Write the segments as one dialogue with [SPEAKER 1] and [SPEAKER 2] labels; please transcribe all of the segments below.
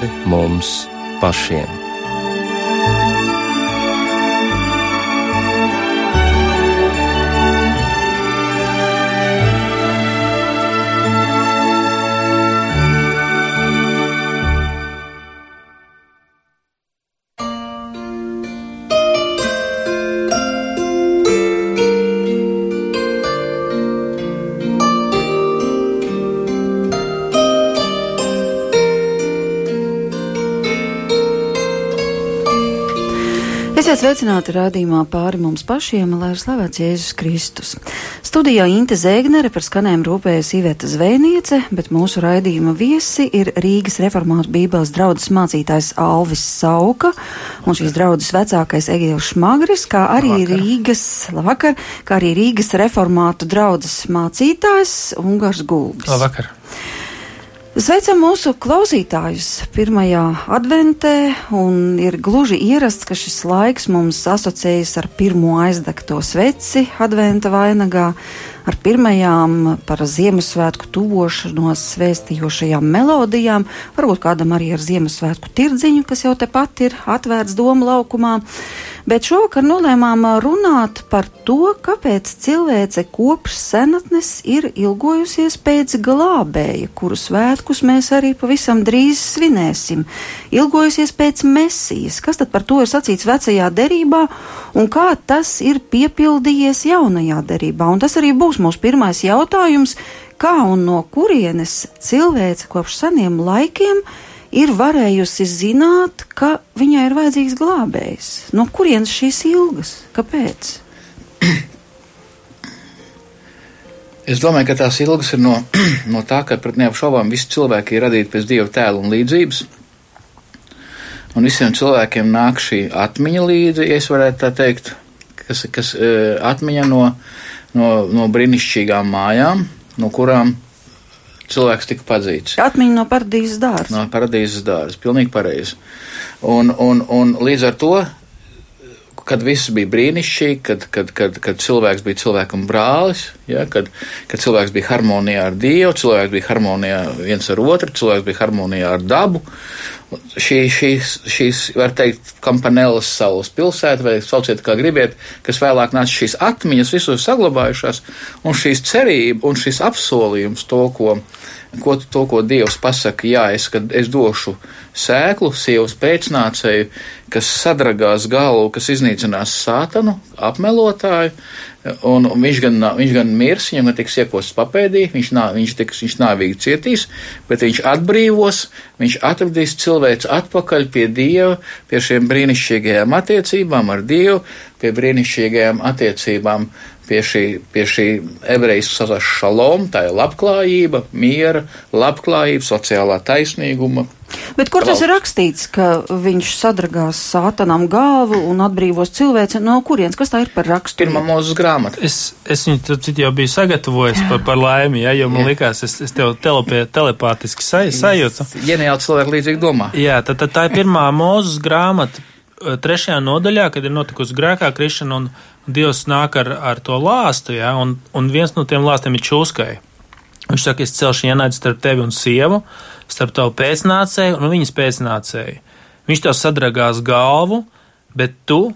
[SPEAKER 1] pāri mums pašiem.
[SPEAKER 2] Esiet sveicināti rādījumā pāri mums pašiem, lai ir slavēts Jēzus Kristus. Studijā Inte Zēgnere par skanēm rūpējas Iveta Zvejniece, bet mūsu raidījuma viesi ir Rīgas reformātu bībeles draudzes mācītājs Alvis Sauka un šīs draudzes vecākais Egils Šmagris, kā arī labvakar. Rīgas, labvakar, kā arī Rīgas reformātu draudzes mācītājs Ungars Gulbis.
[SPEAKER 3] Labvakar!
[SPEAKER 2] Sveicam mūsu klausītājus pirmajā adventē, un ir gluži ierasts, ka šis laiks mums asociējas ar pirmo aizdegto sveci adventa vainagā, ar pirmajām par Ziemassvētku tuvošanos svēstījošajām melodijām, varbūt kādam arī ar Ziemassvētku tirdziņu, kas jau tepat ir atvērts domu laukumā. Bet šovakar nolēmām runāt par to, kāpēc cilvēce kopš senatnes ir ilgojusies pēc glābēja, kuru svētkus mēs arī pavisam drīz svinēsim. Ilgojusies pēc mesijas, kas tad par to ir sacīts vecajā derībā un kā tas ir piepildījies jaunajā derībā. Un tas arī būs mūsu pirmais jautājums, kā un no kurienes cilvēce kopš seniem laikiem ir ir varējusi zināt, ka viņai ir vajadzīgs glābējs. No kurienes šīs ilgas? Kāpēc?
[SPEAKER 3] Es domāju, ka tās ilgas ir no, no tā, ka pret neapšaubām visi cilvēki ir radīti pēc dieva tēla un līdzības. Un visiem cilvēkiem nāk šī atmiņa līdzi, ja es varētu tā teikt, kas, kas uh, atmiņa no, no, no brīnišķīgām mājām, no kurām cilvēks tika padzīts.
[SPEAKER 2] Atmiņa no paradīzes dārza.
[SPEAKER 3] No paradīzes dārza, pilnīgi pareizi. Un, un, un līdz ar to, kad viss bija brīnišķīgi, kad, kad, kad, kad cilvēks bija cilvēkam brālis, ja, kad, kad cilvēks bija harmonijā ar Dievu, cilvēks bija harmonijā viens ar otru, cilvēks bija harmonijā ar dabu. Šī, šīs, šīs, var teikt, kampanelas saules pilsēta, vai sauciet kā gribiet, kas vēlāk nāca šīs atmiņas visur saglabājušās, un šīs cerība un šis apsolījums to, ko ko, to, ko Dievs pasaka, jā, es, kad es došu sēklu, sievas pēcnācēju, kas sadragās galvu, kas iznīcinās sātanu, apmelotāju, un, un viņš, gan, viņš gan mirs, viņam netiks iekosts papēdī, viņš, nā, viņš, tiks, viņš nāvīgi cietīs, bet viņš atbrīvos, viņš atradīs cilvēks atpakaļ pie Dieva, pie šiem brīnišķīgajām attiecībām ar Dievu, pie brīnišķīgajām attiecībām pie šī, pie šī ebrejiskā saucamā šalom, tā ir labklājība, miera, labklājība, sociālā taisnīguma.
[SPEAKER 2] Bet kur tas ir rakstīts, ka viņš sadragās sātanam galvu un atbrīvos cilvēci? No kurienes? Kas tā ir par rakstu?
[SPEAKER 3] Pirmā mūzes grāmata.
[SPEAKER 4] Es, es viņu citu jau biju sagatavojis par, par laimi, ja, jo man Jā. likās, es, es tev telepie, telepātiski saj, sajūtu.
[SPEAKER 3] Ģeniāli cilvēki līdzīgi domā.
[SPEAKER 4] Jā, tad, tad tā ir pirmā mūzes grāmata, trešajā nodaļā, kad ir notikusi grēkā krišana un Dievs nāk ar, ar to lāstu, ja, un, un viens no tiem lāstiem ir čūskai. Viņš saka, es celšu ienaidu starp tevi un sievu, starp tavu pēcnācēju un viņas pēcnācēju. Viņš tev sadragās galvu, bet tu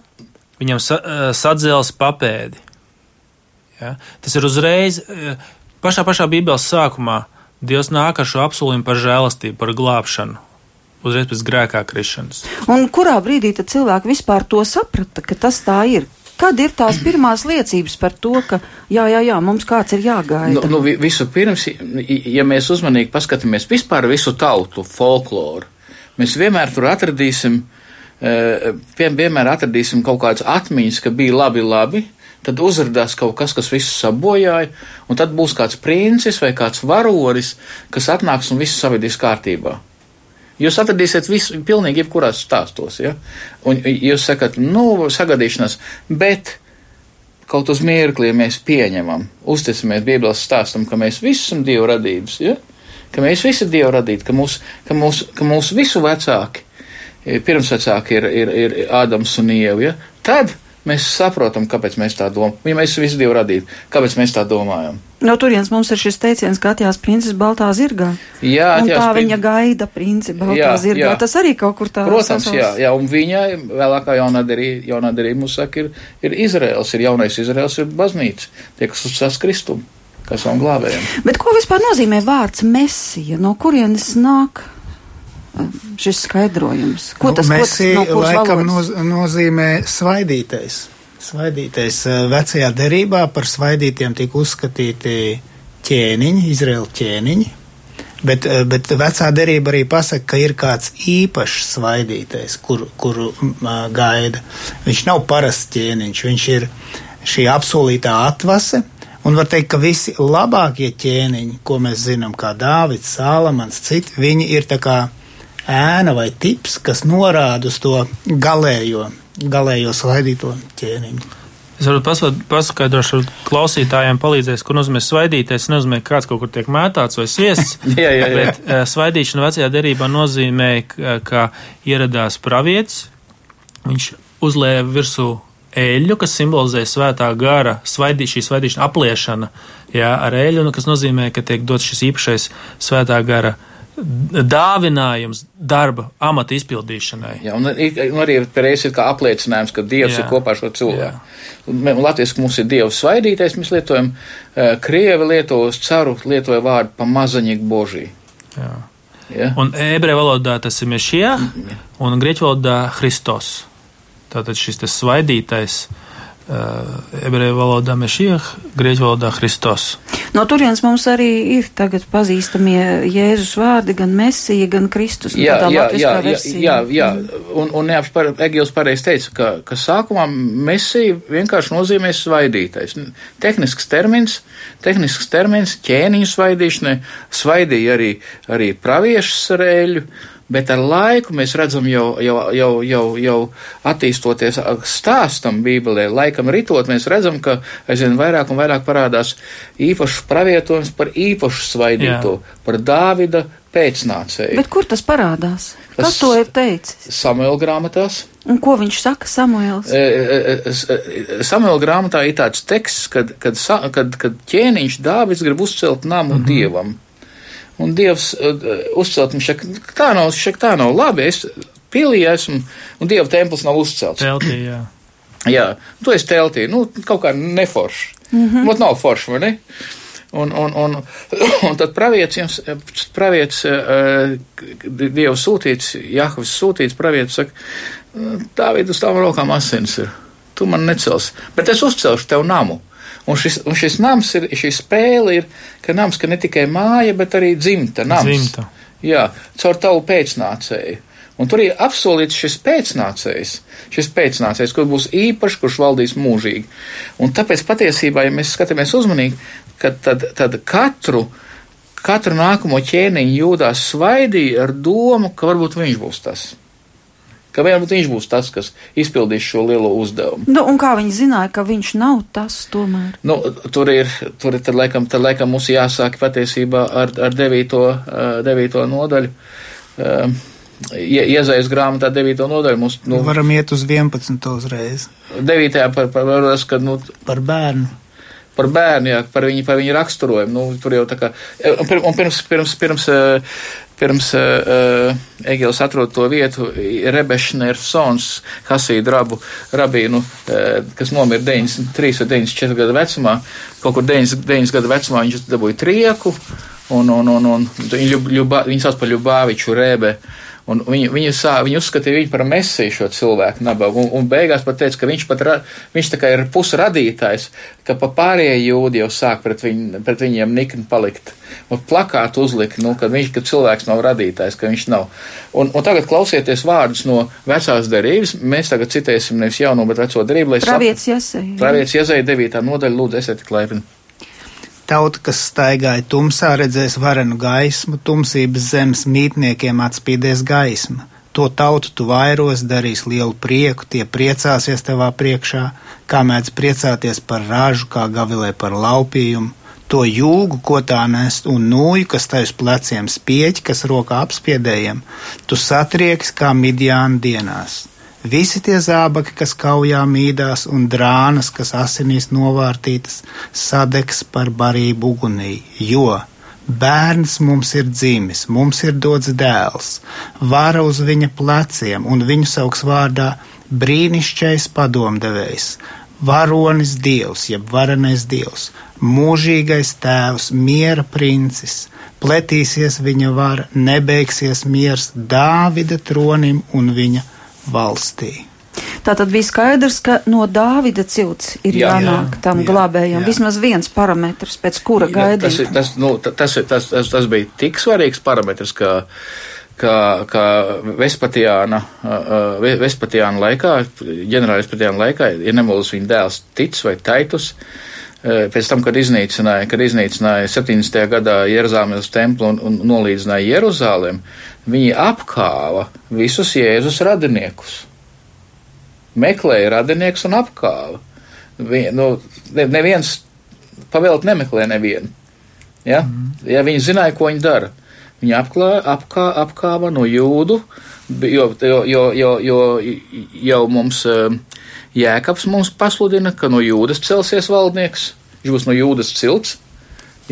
[SPEAKER 4] viņam sa, eh, sadzēls papēdi. Ja? Tas ir uzreiz, eh, pašā pašā Bībeles sākumā, Dievs nāk ar šo apsolījumu par žēlastību, par glābšanu. Uzreiz pēc grēkā krišanas.
[SPEAKER 2] Un kurā brīdī tad cilvēki vispār to saprata, ka tas tā ir? Kad ir tās pirmās liecības par to, ka jā, jā, jā mums kāds ir jāgaida?
[SPEAKER 3] Nu, nu, visu pirms, ja mēs uzmanīgi paskatāmies vispār visu tautu folkloru, mēs vienmēr tur atradīsim, e, vienmēr atradīsim kaut kādas atmiņas, ka bija labi, labi, tad uzrādās kaut kas, kas visu sabojāja, un tad būs kāds princis vai kāds varonis, kas atnāks un visu savedīs kārtībā. Jūs atradīsiet visu, pilnīgi jebkurās stāstos, ja? Un jūs sakat, nu, sagadīšanās, bet kaut uz mirkli, ja mēs pieņemam, uzticamies Bībeles stāstam, ka mēs visi esam Dieva radības, ja? Ka mēs visi Dieva radīti, ka mūsu ka mūs, ka mūs visu vecāki, pirmsvecāki ir, ir, ir Ādams un Ieva, ja? Tad mēs saprotam, kāpēc mēs tā domājam. Ja mēs visi divi radītu, kāpēc mēs tā domājam?
[SPEAKER 2] No turienes mums ir šis teiciens, ka atjās princis baltā zirgā.
[SPEAKER 3] Jā, atjās
[SPEAKER 2] tā viņa gaida princi baltā
[SPEAKER 3] Jā,
[SPEAKER 2] zirgā.
[SPEAKER 3] jā.
[SPEAKER 2] Tas arī kaut kur tā.
[SPEAKER 3] Protams,
[SPEAKER 2] sasauc.
[SPEAKER 3] jā, jā, un viņai vēlākā jaunā derība, mums saka, ir, ir Izraels, ir jaunais Izraels, ir baznīca, tie, kas uzsās Kristumu, kas savam glābējiem.
[SPEAKER 2] Bet ko vispār nozīmē vārds mesija? No kurienes nāk šis skaidrojums? Ko tas, ko tas no
[SPEAKER 5] laikam
[SPEAKER 2] valodas?
[SPEAKER 5] noz, nozīmē svaidītais. Svaidītais vecajā derībā par svaidītiem tika uzskatīti ķēniņi, Izraēla ķēniņi. Bet, bet vecā derība arī pasaka, ka ir kāds īpašs svaidītais, kur, kuru mm, ā, gaida. Viņš nav parasts ķēniņš, viņš ir šī apsolītā atvase. Un var teikt, ka visi labākie ķēniņi, ko mēs zinām, kā Dāvids, Sālamans, citi, viņi ir tā kā ēna vai tips, kas norāda uz to galējo, galējo svaidīto ķēniņu.
[SPEAKER 4] Es varu paskaidrošu klausītājiem, palīdzēs, ko nozīmē svaidīties. Nozīmē, ka kāds kaut kur tiek mētāts vai sviests.
[SPEAKER 3] Jā, jā, jā.
[SPEAKER 4] Bet eh, svaidīšana vecajā derībā nozīmē, ka, ka ieradās pravietis, viņš uzlēja virsū eļļu, kas simbolizē svētā gara, svaidī, šī svaidīšana, apliešana jā, ar eļļu, nu, kas nozīmē, ka tiek dots šis īpašais svētā gara dāvinājums darba amata izpildīšanai.
[SPEAKER 3] Jā, un, ir- un arī reizes ir kā apliecinājums, ka Dievs
[SPEAKER 4] Jā.
[SPEAKER 3] ir kopā ar šo cilvēku. Latvijas mums ir Dievs svaidītais, mēs lietojam, eh, Krievi lieto uz caru, lietoja vārdu pa mazaņīgi božī.
[SPEAKER 4] Jā.
[SPEAKER 3] Ja?
[SPEAKER 4] Un ebreju valodā tas ir mešijā, un grieķu valodā Hristos. Tātad šis svaidītais uh, ebreju valodā mešijā, grieķu valodā Hristos.
[SPEAKER 2] No turienes mums arī ir tagad pazīstamie Jēzus vārdi, gan Mesija, gan Kristus. nu,
[SPEAKER 3] Jā, jā, jā, jā, jā, jā. Un, un neapspar, Egils pareizi teica, ka, ka sākumā mesija vienkārši nozīmē svaidītais. Tehnisks termins, tehnisks termins ķēniņu svaidīšanai, svaidīja arī, arī praviešas ar eļu, bet ar laiku mēs redzam jau, jau, jau, jau, jau attīstoties stāstam Bībelē, laikam ritot, mēs redzam, ka aizvien vairāk un vairāk parādās īpašs pravietojums par īpašu svaidīto,
[SPEAKER 4] Jā.
[SPEAKER 3] par Dāvida pēcnācēju.
[SPEAKER 2] Bet kur tas parādās?
[SPEAKER 3] Tas-
[SPEAKER 2] Kas to ir teicis?
[SPEAKER 3] Samuēla grāmatās.
[SPEAKER 2] Un ko viņš saka, Samuēls?
[SPEAKER 3] E, e, e, Samuēla grāmatā ir tāds teksts, kad, kad, kad, kad ķēniņš Dāvids grib uzcelt namu mm -hmm. dievam. Un dievs e, uzcelt, viņš saka, tā nav, saka, tā nav labi, es pilī esmu, un dieva templis nav uzcelts.
[SPEAKER 4] Teltī, jā.
[SPEAKER 3] Jā, tu esi teltī, nu, kaut kā neforši. Mm -hmm. Mot nav forši, vai ne? Un, un, un, un tad pravietis, pravietis eh, Dieva sūtīts, Jahvis sūtīts, pravietis saka, Dāvid, uz tām rokām asins ir, tu man necels, bet es uzcelšu tev namu. Un šis, un šis nams ir, šī spēle ir, ka nams, ka ne tikai māja, bet arī dzimta nams.
[SPEAKER 4] Dzimta.
[SPEAKER 3] Jā, caur tavu pēcnācēju. Un tur ir apsolīts šis pēcnācējs, šis pēcnācējs, kurš būs īpašs, kurš valdīs mūžīgi. Un tāpēc patiesībā, ja mēs skatāmies uzmanīgi, kad tad, tad katru, katru nākamo ķēniņu jūdās svaidīja ar domu, ka varbūt viņš būs tas. Ka varbūt viņš būs tas, kas izpildīs šo lielo uzdevumu.
[SPEAKER 2] Nu, un kā viņi zināja, ka viņš nav tas tomēr?
[SPEAKER 3] Nu, tur ir, tur ir tad, laikam, tad laikam mums jāsāk patiesībā ar, ar devīto, uh, devīto nodaļu. Uh, Ie- Iezajas grāmatā 9. nodaļa mums,
[SPEAKER 5] Nu,
[SPEAKER 3] nu,
[SPEAKER 5] varam iet uz 11. uzreiz
[SPEAKER 3] 9. par, par, par, kad, nu,
[SPEAKER 5] par bērnu.
[SPEAKER 3] par bērnu, jā, par viņu, par viņu raksturojumu. Nu, tur jau tā kā, un pir- un pirms, pirms, pirms, eh, pirms uh, Egils atrod to vietu, Rebešner Sons, Hasīdu rabu, rabīnu, uh, kas nomira 93 vai 94 gadu vecumā, kaut kur 9, 9 gadu vecumā viņš dabūja trieku, un, un, un, un viņu, ļub, ļubā, viņu sauc par Ļubāviču Rēbe. Un viņu, viņu, sā, viņu uzskatīja viņu par mesiju šo cilvēku nabagu, un, un beigās pat teica, ka viņš pat ra, viņš tā kā ir pusradītājs, ka pa pārējie jūdi jau sāk pret, viņ, pret viņiem nikni palikt. Un plakātu uzlika, nu, ka viņš, ka cilvēks nav radītājs, ka viņš nav. Un, un tagad klausieties vārdus no vecās derības, mēs tagad citēsim nevis jauno, bet veco derību, lai
[SPEAKER 2] Pravietis Jāsei.
[SPEAKER 3] Pravietis iezaida devītā nodaļa, lūdzu, esiet tik laipni.
[SPEAKER 5] Tauta, kas staigāja tumsā, redzēs varenu gaismu, tumsības zemes mītniekiem atspīdēs gaisma. To tautu tu vairos, darīs lielu prieku, tie priecāsies tevā priekšā, kā mēdz priecāties par ražu, kā gavilē par laupījumu. To jūgu, ko tā nest, un nūju, kas tai uz pleciem spieķi, kas rokā apspiedējiem, tu satrieks kā midjāna dienās. Visi tie zābaki, kas kaujā mīdās, un drānas, kas asinīs novārtītas, sadegs par barību ugunī, jo bērns mums ir dzimis, mums ir dots dēls, vara uz viņa pleciem, un viņu sauks vārdā brīnišķais padomdevējs, varonis dievs, jeb varenais dievs, mūžīgais tēvs, miera princis, pletīsies viņa vara, nebeigsies miers Dāvida tronim un viņa valstī.
[SPEAKER 2] Tā tad bija skaidrs, ka no Dāvida cilts ir jā, jānāk jā, tam jā, glābējam. Jā. Vismaz viens parametrs, pēc kura gaidīt.
[SPEAKER 3] Tas, ir, tas, nu, tas, tas, tas, tas bija tik svarīgs parametrs, ka, ka, ka Vespatiāna, uh, Vespatiāna laikā, ģenerālis Vespatiāna laikā, ja nemaldos viņa dēls Tic vai Taitus, pēc tam, kad iznīcināja, kad iznīcināja 70. gadā Jeruzāles templu un, un nolīdzināja Jeruzālēm, viņi apkāva visus Jēzus radiniekus meklēja radiniekus un apkāva. Vi, nu, neviens pavēlt nemeklē nevienu. Ja? Mm. ja viņi zināja, ko viņi dara. Viņi apklā, apkā, apkāva no jūdu, jo, jo, jo, jo, jo jau mums Jēkabs mums pasludina, ka no jūdas celsies valdnieks, viņš būs no jūdas cilts.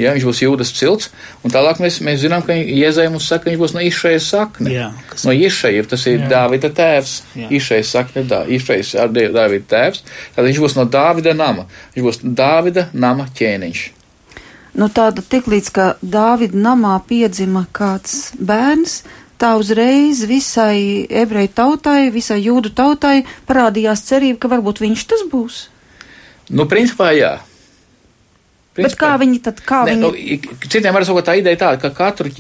[SPEAKER 3] Ja, viņš būs jūdas cilts, un tālāk mēs, mēs zinām, ka Jēzai mums saka, ka viņš būs no Išējas sakne. Jā. No Išēja, tas ir jā. Dāvida tēvs. Išējas sakne, dā, Išējas ar Dāvida tēvs, tad viņš būs no Dāvida nama. Viņš būs Dāvida nama ķēniņš.
[SPEAKER 2] Nu tāda tik līdz, ka Dāvida namā piedzima kāds bērns, tā uzreiz visai ebreju tautai, visai jūdu tautai parādījās cerība, ka varbūt viņš tas būs.
[SPEAKER 3] Nu, principā jā.
[SPEAKER 2] Principā, Bet kā viņi tad, kā ne,
[SPEAKER 3] viņi? Nu, citiem var sakot, tā ideja tāda, ka katru,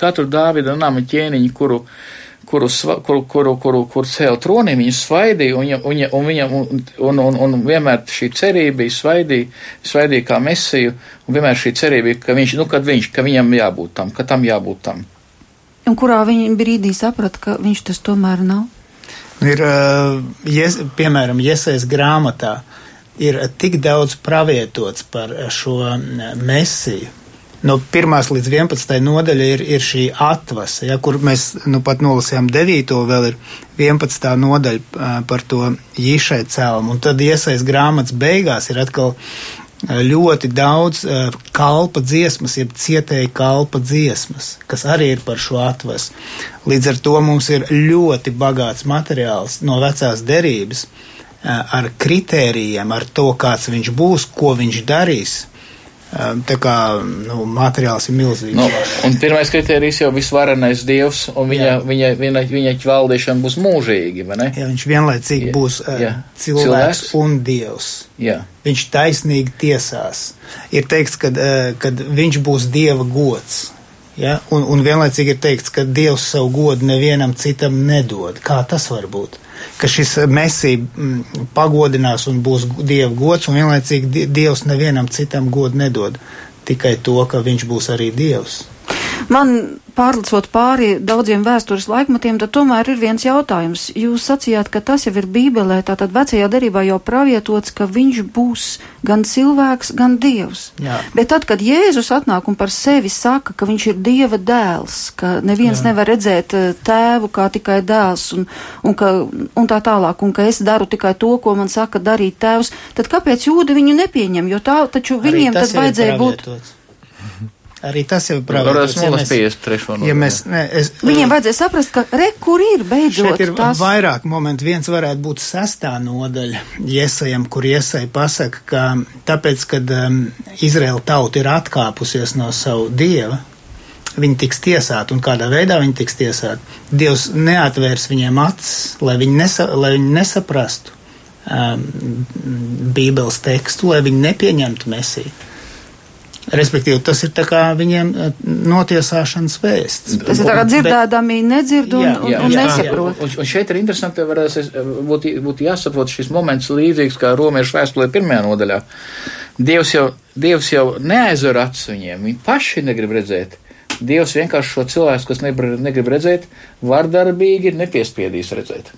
[SPEAKER 3] katru Dāvida nama ķēniņu, kuru, kuru, kuru, kuru, kuru, kuru cēl tronī, viņu svaidīja, un, un, un, viņam, un, un, un, un vienmēr šī cerība bija svaidīja, svaidīja kā mesiju, un vienmēr šī cerība bija, ka viņš, nu, kad viņš, ka viņam jābūt tam, ka tam jābūt tam.
[SPEAKER 2] Un kurā viņa brīdī saprata, ka viņš tas tomēr nav?
[SPEAKER 5] Ir, uh, jes, piemēram, Iesaist grāmatā. Uh, ir tik daudz pravietots par šo mesiju. No 1 līdz 11 nodaļa ir, ir šī atvase, ja, kur mēs nu, pat nolasījām 9. vēl ir 11. nodaļa par to īšai cēlumu. Un tad iesaist grāmatas beigās ir atkal ļoti daudz kalpa dziesmas, jeb cietēji kalpa dziesmas, kas arī ir par šo atvasu. Līdz ar to mums ir ļoti bagāts materiāls no vecās derības ar kritērijiem, ar to, kāds viņš būs, ko viņš darīs. Tā kā nu, materiāls ir milzīgs.
[SPEAKER 3] Nu, un pirmais kriterijs jau visvarenais dievs, un viņa, jā. viņa, viņa, viņa valdīšana būs mūžīgi, vai ne?
[SPEAKER 5] Jā, viņš vienlaicīgi jā, būs jā. cilvēks, cilvēks un dievs. Jā. Viņš taisnīgi tiesās. Ir teikts, ka kad viņš būs dieva gods. Ja? Un, un vienlaicīgi ir teikts, ka dievs savu godu nevienam citam nedod. Kā tas var būt? Ka šis mesija mm, pagodinās un būs dieva gods, un vienlaicīgi dievs nevienam citam godu nedod. Tikai to, ka viņš būs arī dievs.
[SPEAKER 2] Man pārlicot pāri daudziem vēstures laikmatiem, tad tomēr ir viens jautājums. Jūs sacījāt, ka tas jau ir Bībelē, tātad vecajā derībā jau pravietots, ka viņš būs gan cilvēks, gan dievs. Jā. Bet tad, kad Jēzus atnāk un par sevi saka, ka viņš ir dieva dēls, ka neviens Jā. nevar redzēt eh, tēvu kā tikai dēls un, un, ka, un tā tālāk, un ka es daru tikai to, ko man saka darīt tēvs, tad kāpēc jūdi viņu nepieņem? Jo tā taču viņiem tad vajadzēja būt.
[SPEAKER 5] Arī tas jau ir pravietojums.
[SPEAKER 3] Ja mēs, 53. Ja mēs,
[SPEAKER 2] ne, es, Viņiem vajadzēja saprast, ka re, kur ir beidzot.
[SPEAKER 5] Šeit ir tās... vairāk momenti. Viens varētu būt sestā nodaļa iesajam, kur iesai pasaka, ka tāpēc, kad um, Izraela tauta ir atkāpusies no savu dieva, viņi tiks tiesāti un kādā veidā viņi tiks tiesāti. Dievs neatvērs viņiem acis, lai viņi, nesa, lai viņi nesaprastu um, Bībeles tekstu, lai viņi nepieņemtu mesiju. Respektīvi, tas ir viņiem eh, notiesāšanas vēsts.
[SPEAKER 2] Tas ir tā kā dzirdēdami nedzird un, jā, jā, un, un nesaprot.
[SPEAKER 3] Un, un šeit ir interesanti, varēs, būtu, būtu jāsaprot šis moments līdzīgs kā romiešu vēstulē pirmajā nodaļā. Dievs jau, Dievs jau neaizver acis viņiem, viņi paši negrib redzēt. Dievs vienkārši šo cilvēku, kas negrib redzēt, vardarbīgi nepiespiedīs redzēt.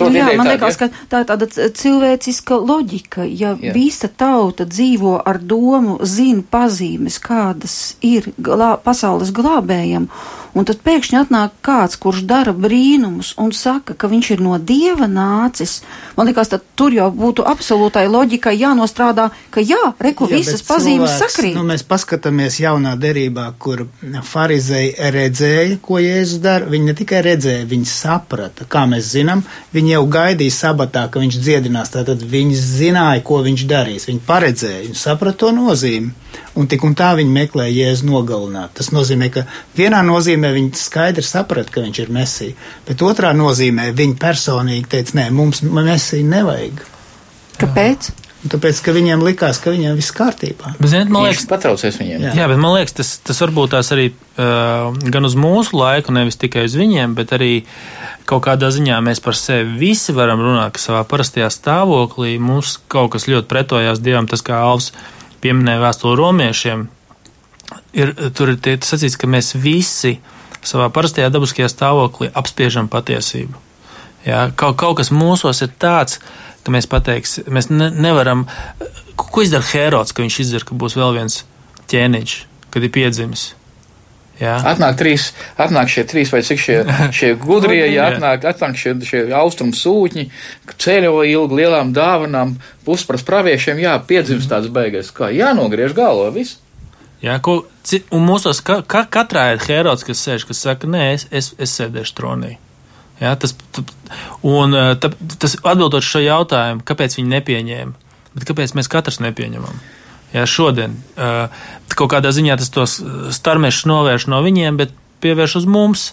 [SPEAKER 2] Nu, jā, man liekas, ka tā ir tāda cilvēciska loģika. Ja jā. visa tauta dzīvo ar domu, zina pazīmes, kādas ir glā, pasaules glābējam, un tad pēkšņi atnāk kāds, kurš dara brīnumus un saka, ka viņš ir no dieva nācis. Man liekas, tad tur jau būtu absolūtai loģikai jānostrādā, ka jā, reku
[SPEAKER 5] Jā,
[SPEAKER 2] visas pazīmes
[SPEAKER 5] cilvēks,
[SPEAKER 2] sakrīt.
[SPEAKER 5] Nu, mēs paskatāmies jaunā derībā, kur farizei redzēja, ko Jēzus dara. Viņi ne tikai redzēja, viņi saprata. Kā mēs zinām, viņi jau gaidīja sabatā, ka viņš dziedinās. Tātad viņi zināja, ko viņš darīs. Viņi paredzēja, viņi saprata to nozīmi. Un tik un tā viņi meklēja Jēzu nogalināt. Tas nozīmē, ka vienā nozīmē viņi skaidri saprata, ka viņš ir mesija, bet otrā nozīmē viņi personīgi teica, nē, mums mesiju nevajag.
[SPEAKER 2] Kāpēc?
[SPEAKER 5] Un tāpēc, ka viņiem likās, ka viņiem viss kārtībā.
[SPEAKER 4] Bet, ziniet, man liekas,
[SPEAKER 3] patraucies viņiem.
[SPEAKER 5] Jā.
[SPEAKER 4] Jā, bet man liekas, tas, tas varbūt tās arī uh, gan uz mūsu laiku, nevis tikai uz viņiem, bet arī kaut kādā ziņā mēs par sevi visi varam runāt, ka savā parastajā stāvoklī mums kaut kas ļoti pretojās Dievam, tas kā Alvs pieminēja vēstuli romiešiem. Ir, tur ir sacīts, ka mēs visi savā parastajā dabiskajā stāvoklī apspiežam patiesību. Jā, kaut, kaut kas mūsos ir tāds, ka mēs pateiksim, mēs ne, nevaram. Ko ko izdara Hērods, ka viņš izdara, ka būs vēl viens ķēniņš, kad ir piedzimis? Jā,
[SPEAKER 3] Atnāk, trīs, atnāk šie trīs vai cik šie, šie gudrie, ja atnāk, atnāk šie, šie austrumu sūtņi, ceļo ilgi lielām dāvanām, puspras praviešiem, jā, piedzimst tāds beigais, kā jānogriež galva, viss.
[SPEAKER 4] Jā ko, un mūsos ka, ka, katrā ir Hērods, kas sēž, kas saka, nē, es, es, es sēdēšu tronī. Jā, tas, un eh, tā, tas atbildot šo jautājumu, kāpēc viņi nepieņēma, bet kāpēc mēs katrs nepieņemam? Jā, šodien uh, kaut kādā ziņā tas tos starmešus novērš no viņiem, bet pievērš uz mums.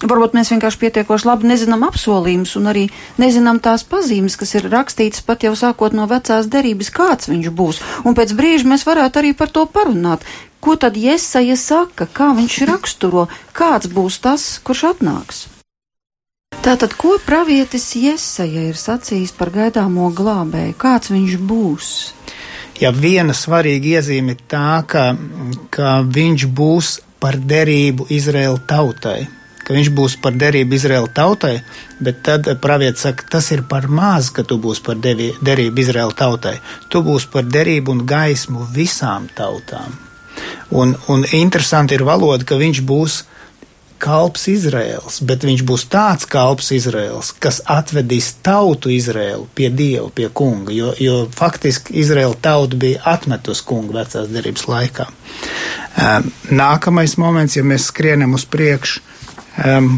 [SPEAKER 2] Varbūt mēs vienkārši pietiekoši labi nezinām apsolījumus un arī nezinām tās pazīmes, kas ir rakstītas pat jau sākot no vecās derības, kāds viņš būs. Un pēc brīža mēs varētu arī par to parunāt. Ko tad Jesaja saka, kā viņš raksturo, kāds būs tas, kurš atnāks? Tātad, ko pravietis Jesaja ir sacījis par gaidāmo glābēju, kāds viņš būs?
[SPEAKER 5] Ja viena svarīga iezīme ir tā, ka, ka viņš būs par derību Izraēla tautai, ka viņš būs par derību Izraēla tautai, bet tad pravietis saka, tas ir par maz, ka tu būsi par devi, derību Izraēla tautai. Tu būsi par derību un gaismu visām tautām. Un, un interesanti ir valoda, ka viņš būs kalps Izraels, bet viņš būs tāds kalps Izraels, kas atvedīs tautu Izraelu pie Dieva, pie kunga, jo, jo faktiski Izraela tauta bija atmetus kungu vecās derības laikā. Nākamais moments, ja mēs skrienam uz priekšu, um,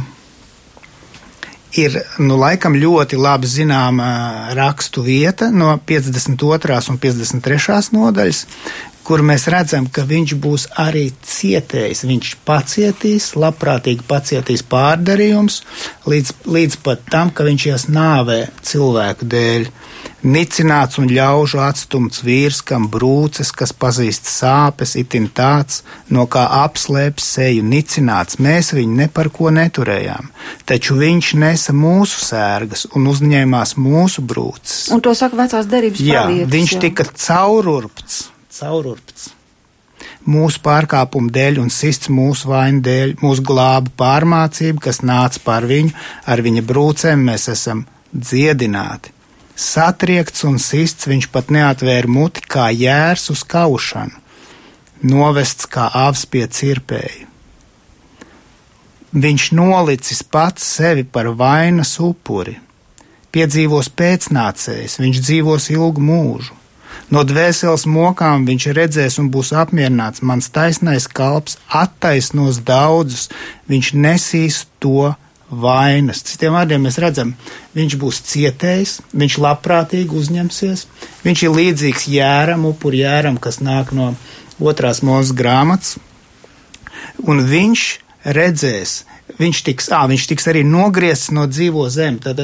[SPEAKER 5] ir nu, laikam ļoti labi zināma rakstu vieta no 52. un 53. nodaļas, kur mēs redzam, ka viņš būs arī cietējis. Viņš pacietīs, labprātīgi pacietīs pārdarījums, līdz, līdz pat tam, ka viņš ies nāvē cilvēku dēļ. Nicināts un ļaužu atstumts vīrs, kam brūces, kas pazīst sāpes, itin tāds, no kā apslēpj seju nicināts, mēs viņu ne par ko neturējām, taču viņš nesa mūsu sērgas un uzņēmās mūsu brūces.
[SPEAKER 2] Un to saka vecās derības
[SPEAKER 5] Jā,
[SPEAKER 2] pravietis.
[SPEAKER 5] viņš
[SPEAKER 2] jā.
[SPEAKER 5] tika caururpts, caururpts. Mūsu pārkāpumu dēļ un sists mūsu vainu dēļ, mūsu glāba pārmācība, kas nāca pār viņu, ar viņa brūcēm mēs esam dziedināti. Satriekts un sists viņš pat neatvēra muti kā jērs uz kaušanu, novests kā avs pie cirpēju. Viņš nolicis pats sevi par vainas upuri, piedzīvos pēcnācējs, viņš dzīvos ilgu mūžu. No dvēseles mokām viņš redzēs un būs apmierināts. Mans taisnais kalps attaisnos daudzus, viņš nesīs to vainas. Citiem vārdiem mēs redzam, viņš būs cietējis, viņš labprātīgi uzņemsies, viņš ir līdzīgs jēram, upuri jēram, kas nāk no otrās mūzes grāmatas, un viņš redzēs, viņš tiks, ā, viņš tiks arī nogriezts no dzīvo zem. Tad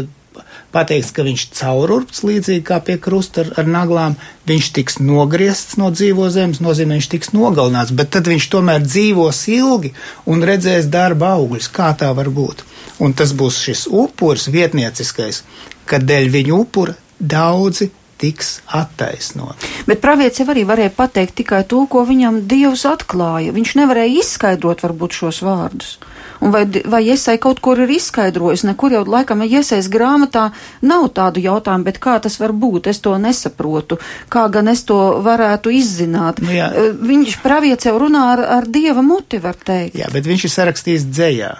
[SPEAKER 5] pateikts, ka viņš caururps līdzīgi kā pie krusta ar, ar naglām, viņš tiks nogriezts no dzīvo zemes, nozīmē, viņš tiks nogalināts, bet tad viņš tomēr dzīvos ilgi un redzēs darba augļus. Kā tā var būt? Un tas būs šis upuris vietnieciskais, kad dēļ viņa upura daudzi tiks attaisnot.
[SPEAKER 2] Bet pravietis jau arī varēja pateikt tikai to, ko viņam Dievs atklāja. Viņš nevarēja izskaidrot varbūt šos vārdus. Un vai, vai iesai kaut kur ir izskaidrojis, nekur jau laikam iesais grāmatā nav tādu jautājumu, bet kā tas var būt, es to nesaprotu, kā gan es to varētu izzināt.
[SPEAKER 5] Nu, jā.
[SPEAKER 2] Viņš pravietis jau runā ar, ar Dieva muti, var teikt.
[SPEAKER 5] Jā, bet viņš ir sarakstījis dzējā.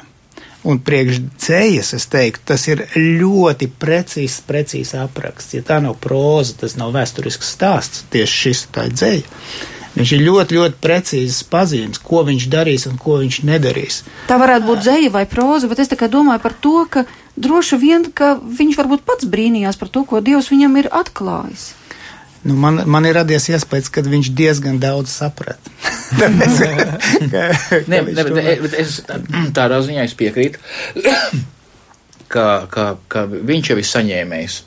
[SPEAKER 5] Un priekš dzējas, es teiktu, tas ir ļoti precīzs, precīzs apraksts. Ja tā nav proza, tas nav vēsturisks stāsts, tieši šis tā ir dzēja. Viņš ir ļoti, ļoti precīzs pazīmes, ko viņš darīs un ko viņš nedarīs.
[SPEAKER 2] Tā varētu būt dzēja vai proza, bet es tikai domāju par to, ka droši vien, ka viņš varbūt pats brīnījās par to, ko Dievs viņam ir atklājis.
[SPEAKER 5] Nu, man, man ir radies iespējas, ka viņš diezgan daudz saprata. Tāpēc,
[SPEAKER 3] ka, ka ne, ne, bet, tomēr... bet es tādā ziņā es piekrītu, ka, ka, ka viņš jau ir saņēmējis.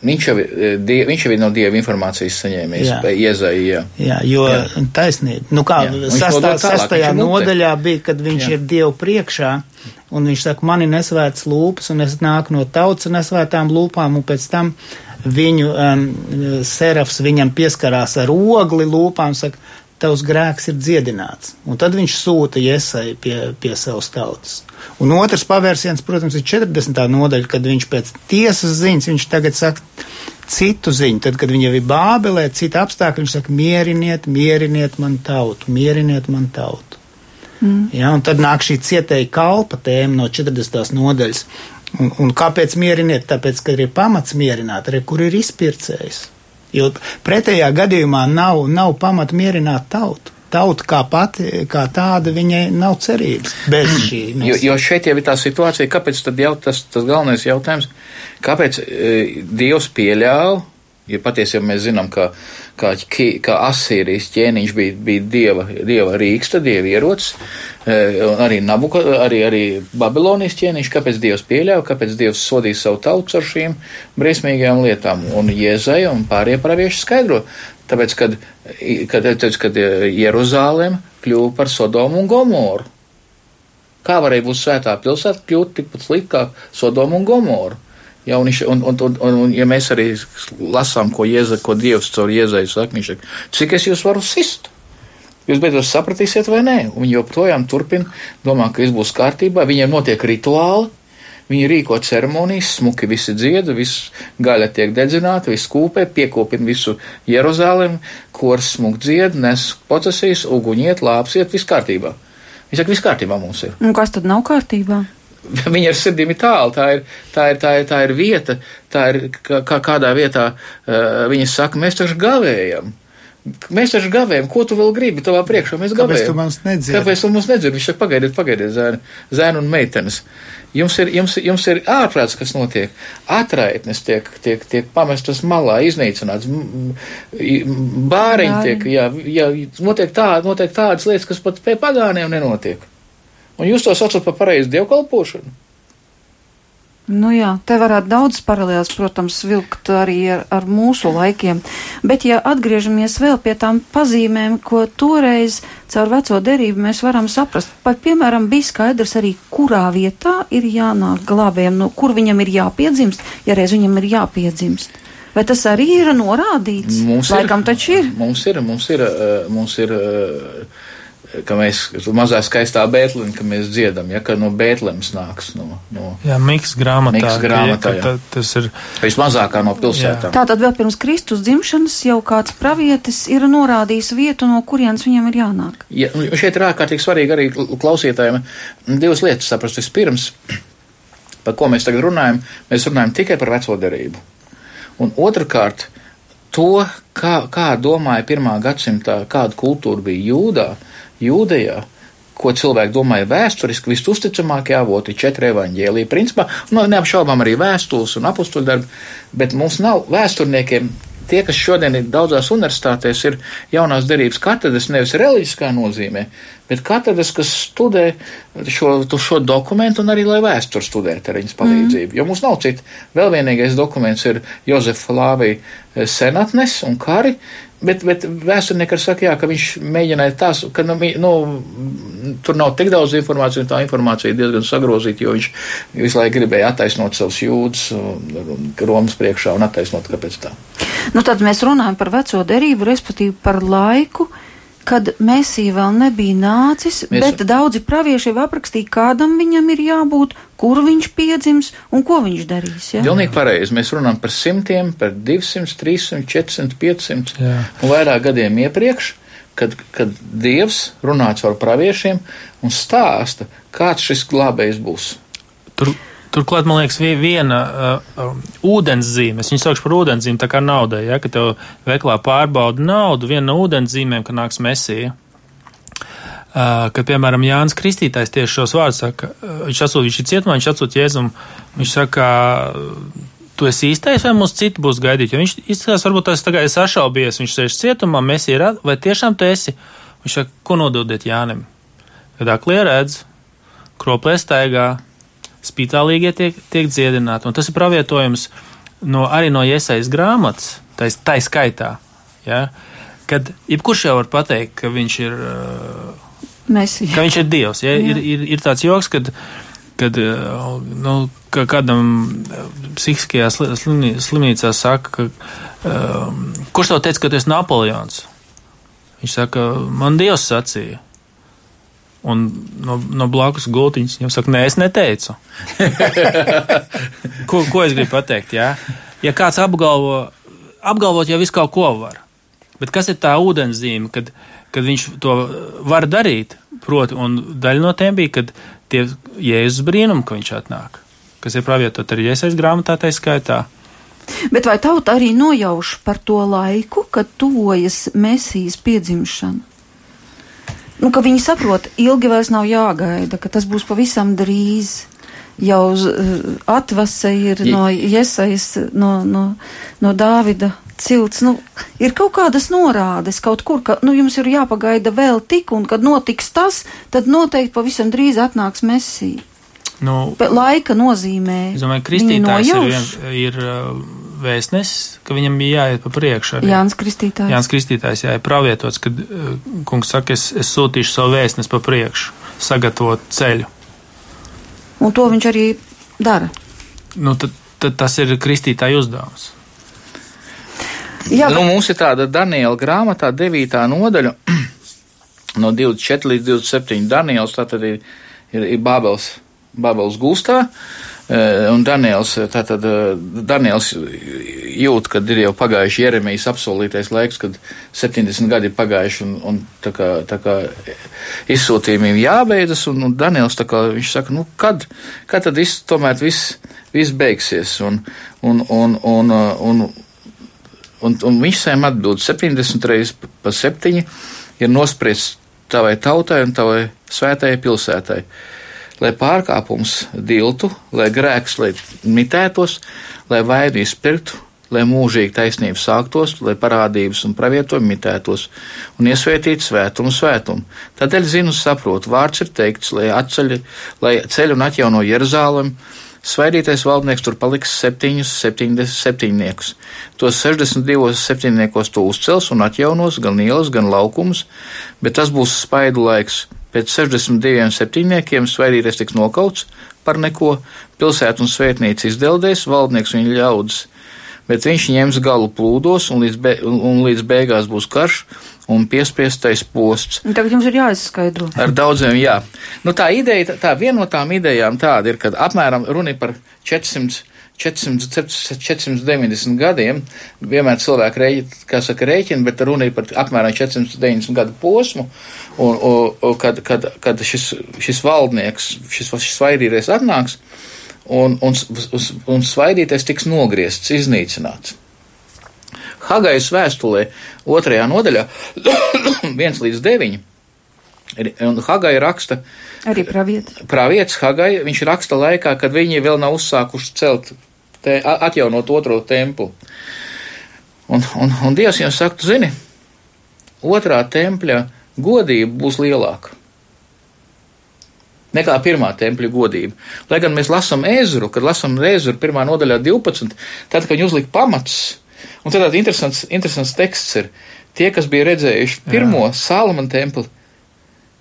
[SPEAKER 3] Viņš jau, die, viņš jau ir no dieva informācijas saņēmējis, iezaļā.
[SPEAKER 5] Jā. jā, jo jā. taisnība. Nu kā, sastā, sastajā nodaļā bija, kad viņš jā. ir dievu priekšā, un viņš saka, mani nesvētas lūpas, un es nāku no tautas nesvētām lūpām, un pēc tam viņu um, serafs viņam pieskarās ar ogli lūpām, saka, tavs grēks ir dziedināts. Un tad viņš sūta iesai pie, pie savas tautas. Un otrs pavērsiens, protams, ir 40. nodaļa, kad viņš pēc tiesas ziņas, viņš tagad saka citu ziņu, tad, kad viņa jau ir bābelē, cita apstākļa, viņš saka, mieriniet, mieriniet man tautu, mieriniet man tautu. Mm. Ja, un tad nāk šī cietēja kalpa tēma no 40. nodaļas. Un, un kāpēc mieriniet? Tāpēc, ka ir pamats mierināt, arī kur ir izpircējs. Jo pretējā gadījumā nav, nav pamata mierināt tautu. Tauta kā pati, kā tāda, viņai nav cerības bez šī.
[SPEAKER 3] Jo, jo šeit jau ir tā situācija, kāpēc tad jau tas, tas galvenais jautājums, kāpēc e, Dievs pieļāva Jo patiesībā mēs zinām, ka, ka, ka Asīrijas ķēniņš bija, bija dieva, dieva rīksta, dieva ierocis, e, arī Nabuka, arī, arī Babilonijas ķēniņš, kāpēc Dievs pieļāva, kāpēc Dievs sodīja savu tautu ar šīm briesmīgajām lietām. Un Jēzaja un pārējie pravieši skaidro, tāpēc, kad, kad, kad, kad Jeruzālēm kļuva par Sodomu un Gomoru. Kā varēja būt svētā pilsēta kļūt tikpat slikti kā Sodomu un Gomoru? Ja, un, viņš, un, un, un, un, un, ja mēs arī lasām, ko, Jēza, ko Dievs caur Jēzai saka, viņš saka, cik es jūs varu sist? Jūs beidzot sapratīsiet vai nē? Un viņi joprojām turpina, domā, ka viss būs kārtībā, viņiem notiek rituāli, viņi rīko ceremonijas, smuki visi dzieda, viss gaļa tiek dedzināta, viss kūpē, piekopina visu Jeruzālēm, kors smuk dzied, nes procesijas, uguņiet, lāpsiet, viss kārtībā. Viņš saka, viss kārtībā mums ir.
[SPEAKER 2] Un kas tad nav kārtībā?
[SPEAKER 3] viņa ar sirdīm ir tālu. Tā ir, tā ir, tā ir, tā ir vieta, tā ir kā, kādā vietā uh, viņa saka, mēs taču gavējam. Mēs taču gavējam, ko tu vēl gribi tavā priekšā? Mēs gavējam.
[SPEAKER 5] Kāpēc tu mums nedzirdi?
[SPEAKER 3] Kāpēc tu mums nedzirdi? Viņš saka, pagaidiet, pagaidiet, zēni, zēni un meitenes. Jums ir, jums, jums ir ārprāts, kas notiek. Atraitnes tiek, tiek, tiek pamestas malā, iznīcināts, bāriņi tiek, jā, jā, notiek, tā, notiek tādas lietas, kas pat pie pagāniem nenotiek. Un jūs to saucat par pareizu dievkalpošanu?
[SPEAKER 2] Nu jā, te varētu daudz paralēlas, protams, vilkt arī ar, ar mūsu laikiem, bet ja atgriežamies vēl pie tām pazīmēm, ko toreiz caur veco derību mēs varam saprast, pat, piemēram, bija skaidrs arī, kurā vietā ir jānāk glābējiem, no kur viņam ir jāpiedzimst, ja reiz viņam ir jāpiedzimst. Vai tas arī ir norādīts?
[SPEAKER 3] Mums
[SPEAKER 2] Laikam
[SPEAKER 3] ir,
[SPEAKER 2] taču ir.
[SPEAKER 3] Mums ir, mums ir, mums ir, mums ir ka mēs mazā skaistā Bētlēmē, ka mēs dziedam, ja ka no Bētlemes nāks no. no
[SPEAKER 4] jā, Miks grāmatā.
[SPEAKER 3] Miks grāmatā jā,
[SPEAKER 4] tā, tas ir.
[SPEAKER 3] Vismazākā no pilsētām.
[SPEAKER 2] Tātad vēl pirms Kristus dzimšanas jau kāds pravietis ir norādījis vietu, no kurienes viņam ir jānāk.
[SPEAKER 3] Ja, šeit ir ārkārtīgi svarīgi arī klausītājiem divas lietas saprast. Vispirms, par ko mēs tagad runājam, mēs runājam tikai par veco derību. Un otrkārt, to, kā, kā domāja pirmā gadsimta, kāda kultūra bija jūdā, Jūdejā, ko cilvēki domāja vēsturiski, visuzticamākie avoti četri evaņģēlīji. Principā, nu, neapšaubām arī vēstules un apakstuļu darbi, bet mums nav vēsturniekiem. Tie, kas šodien ir daudzās universitātēs, ir jaunās derības katedras nevis reliģiskā nozīmē, bet katrs, kas studē šo, šo dokumentu, un arī lai vēsturi studētu ar viņas palīdzību. Mm. Jo mums nav cita. Vēl vienīgais dokuments ir Jozefa Lāvija senatnes un kari, Bet, bet vēsturnieki saka, jā, ka viņš mēģināja tās, ka nu, nu, tur nav tik daudz informācijas, un tā informācija diezgan sagrozīta, jo viņš visu laiku gribēja attaisnot savus jūdzes Romas priekšā un attaisnot, kāpēc tā.
[SPEAKER 2] Nu, tad mēs runājam par veco derību, respektīvi par laiku, kad Mēsija vēl nebija nācis, Mēs... bet daudzi pravieši jau aprakstīja, kādam viņam ir jābūt, kur viņš piedzims un ko viņš darīs. Ja?
[SPEAKER 3] Pilnīgi pareizi. Mēs runājam par simtiem, par 200, 300, 400, 500 Jā. un vairāk gadiem iepriekš, kad, kad Dievs runā caur praviešiem un stāsta, kāds šis glābējs būs.
[SPEAKER 4] Tur Turklāt, man liekas, viena uh, uh, ūdenszīme, es viņu saukšu par ūdenszīmi, tā kā naudai, ja, ka tev veiklā pārbauda naudu, viena no ūdenszīmēm, ka nāks mesija. Uh, kad, piemēram, Jānis Kristītājs tieši šos vārdus saka, uh, viņš atsūta, viņš ir cietumā, viņš atsūta Jēzum, viņš saka, tu esi īstais vai mums citi būs gaidīt, jo viņš izskatās, varbūt tas tagad ir sašaubies, viņš sēž cietumā, mēs ir, vai tiešām tu esi? Viņš saka, ko nododiet Jānim? Kad aklie redz, kroplē staigā, spītālīgie tiek, tiek dziedināti. Un tas ir pravietojums no, arī no iesaistas grāmatas, tā, tā skaitā. Ja? Kad jebkurš jau var pateikt, ka viņš ir,
[SPEAKER 2] Mesija.
[SPEAKER 4] ka viņš ir Dievs. Ja? Ir, ir, ir tāds joks, kad, kad nu, ka kādam psihiskajā slimnīcā saka, ka, um, kurš tev teica, ka tu esi Napoleons? Viņš saka, man Dievs sacīja. Un no, no blakus gultiņas jau saka, nē, es neteicu. ko, ko es gribu pateikt? Jā? Ja kāds apgalvo, apgalvot jau visu kaut ko var, bet kas ir tā ūdenszīme, kad, kad viņš to var darīt? Proti, un daļa no tiem bija, kad tie jēzus brīnumi, ka viņš atnāk, kas ir pravietot arī iesaist grāmatā, tā skaitā.
[SPEAKER 2] Bet vai tauta arī nojauš par to laiku, kad tuvojas Mēsīs piedzimšana? Nu, ka viņi saprot, ilgi vairs nav jāgaida, ka tas būs pavisam drīz. Jau uh, atvase ir no Iesaijas, no, no, no Dāvida cilts. Nu, ir kaut kādas norādes kaut kur, ka nu, jums ir jāpagaida vēl tik, un kad notiks tas, tad noteikti pavisam drīz atnāks mesija. Nu, laika nozīmē.
[SPEAKER 4] Es domāju, kristītājs ir, ir vēstnesis, ka viņam bija jāiet pa priekšu. Arī.
[SPEAKER 2] Jānis Kristītājs.
[SPEAKER 4] Jānis Kristītājs, jā, ir pravietots, kad uh, kungs saka, es, es sūtīšu savu vēstnesi pa priekšu, sagatavot ceļu.
[SPEAKER 2] Un to viņš arī dara.
[SPEAKER 4] Nu, tad, tad tas ir Kristītāja uzdevums.
[SPEAKER 3] Jā, bet... nu, mums ir tāda Daniela grāmatā, 9. nodaļa, no 24 līdz 27. Daniels, tā tad ir, ir, ir Bābels, Bābels gūstā. Uh, Eh, un Daniels, eh, tātad eh, Daniels jūt, kad ir jau pagājuši Jeremijas apsolītais laiks, kad 70 gadi ir pagājuši un, un tā kā, tā kā izsūtījumiem jābeidzas, un, un Daniels tā kā viņš saka, nu kad, kad tad viss, tomēr viss, viss beigsies, un, un, un, un, un, un, un viņš saim atbild 70 reizes pa 7 ir nospriests tavai tautai un tavai svētajai pilsētai lai pārkāpums diltu, lai grēks lai mitētos, lai vainu izpirktu, lai mūžīgi taisnība sāktos, lai parādības un pravietojumi mitētos un iesvētītu svētumu svētumu. Tādēļ zinu, saprotu, vārds ir teikts, lai atceļ, lai ceļ un atjauno Jeruzālēm, Svaidītais valdnieks tur paliks septiņus, septiņdesmit septiņniekus. Tos 62 septiņniekos to uzcels un atjaunos gan ielas, gan laukumus, bet tas būs spaidu laiks. Pēc 62 septiņniekiem svaidītais tiks nokauts par neko, pilsētu un svētnīca izdeldēs, valdnieks viņa ļaudis, bet viņš ņems galu plūdos un līdz, be, un līdz beigās būs karš un piespiestais posts. Un
[SPEAKER 2] tagad jums ir jāizskaidro.
[SPEAKER 3] Ar daudziem, jā. Nu, tā ideja, tā, tā viena no tām idejām tāda ir, ka apmēram runa par 400. 400, 490 gadiem. Vienmēr cilvēki rēķina, kā saka, rēķina, bet runa ir par apmēram 490 gadu posmu, un, un, un kad, kad, kad šis, šis valdnieks, šis, šis svaidītais atnāks, un, un, un, un svaidītais tiks nogriezts, iznīcināts. Hagajas vēstulē, otrajā nodaļā, 1 līdz 9. Un Hagai raksta.
[SPEAKER 2] Arī pravietis.
[SPEAKER 3] Pravietis Hagai, viņš raksta laikā, kad viņi vēl nav uzsākuši celt, te, atjaunot otro templu. Un, un, un Dievs jums saka, tu zini, otrā tempļa godība būs lielāka. nekā pirmā tempļa godība. Lai gan mēs lasām ezru, kad lasām ezru pirmā nodaļā 12, tad, kad viņi uzlika pamats, un tad tāds interesants, interesants teksts ir, tie, kas bija redzējuši pirmo Salmana templi,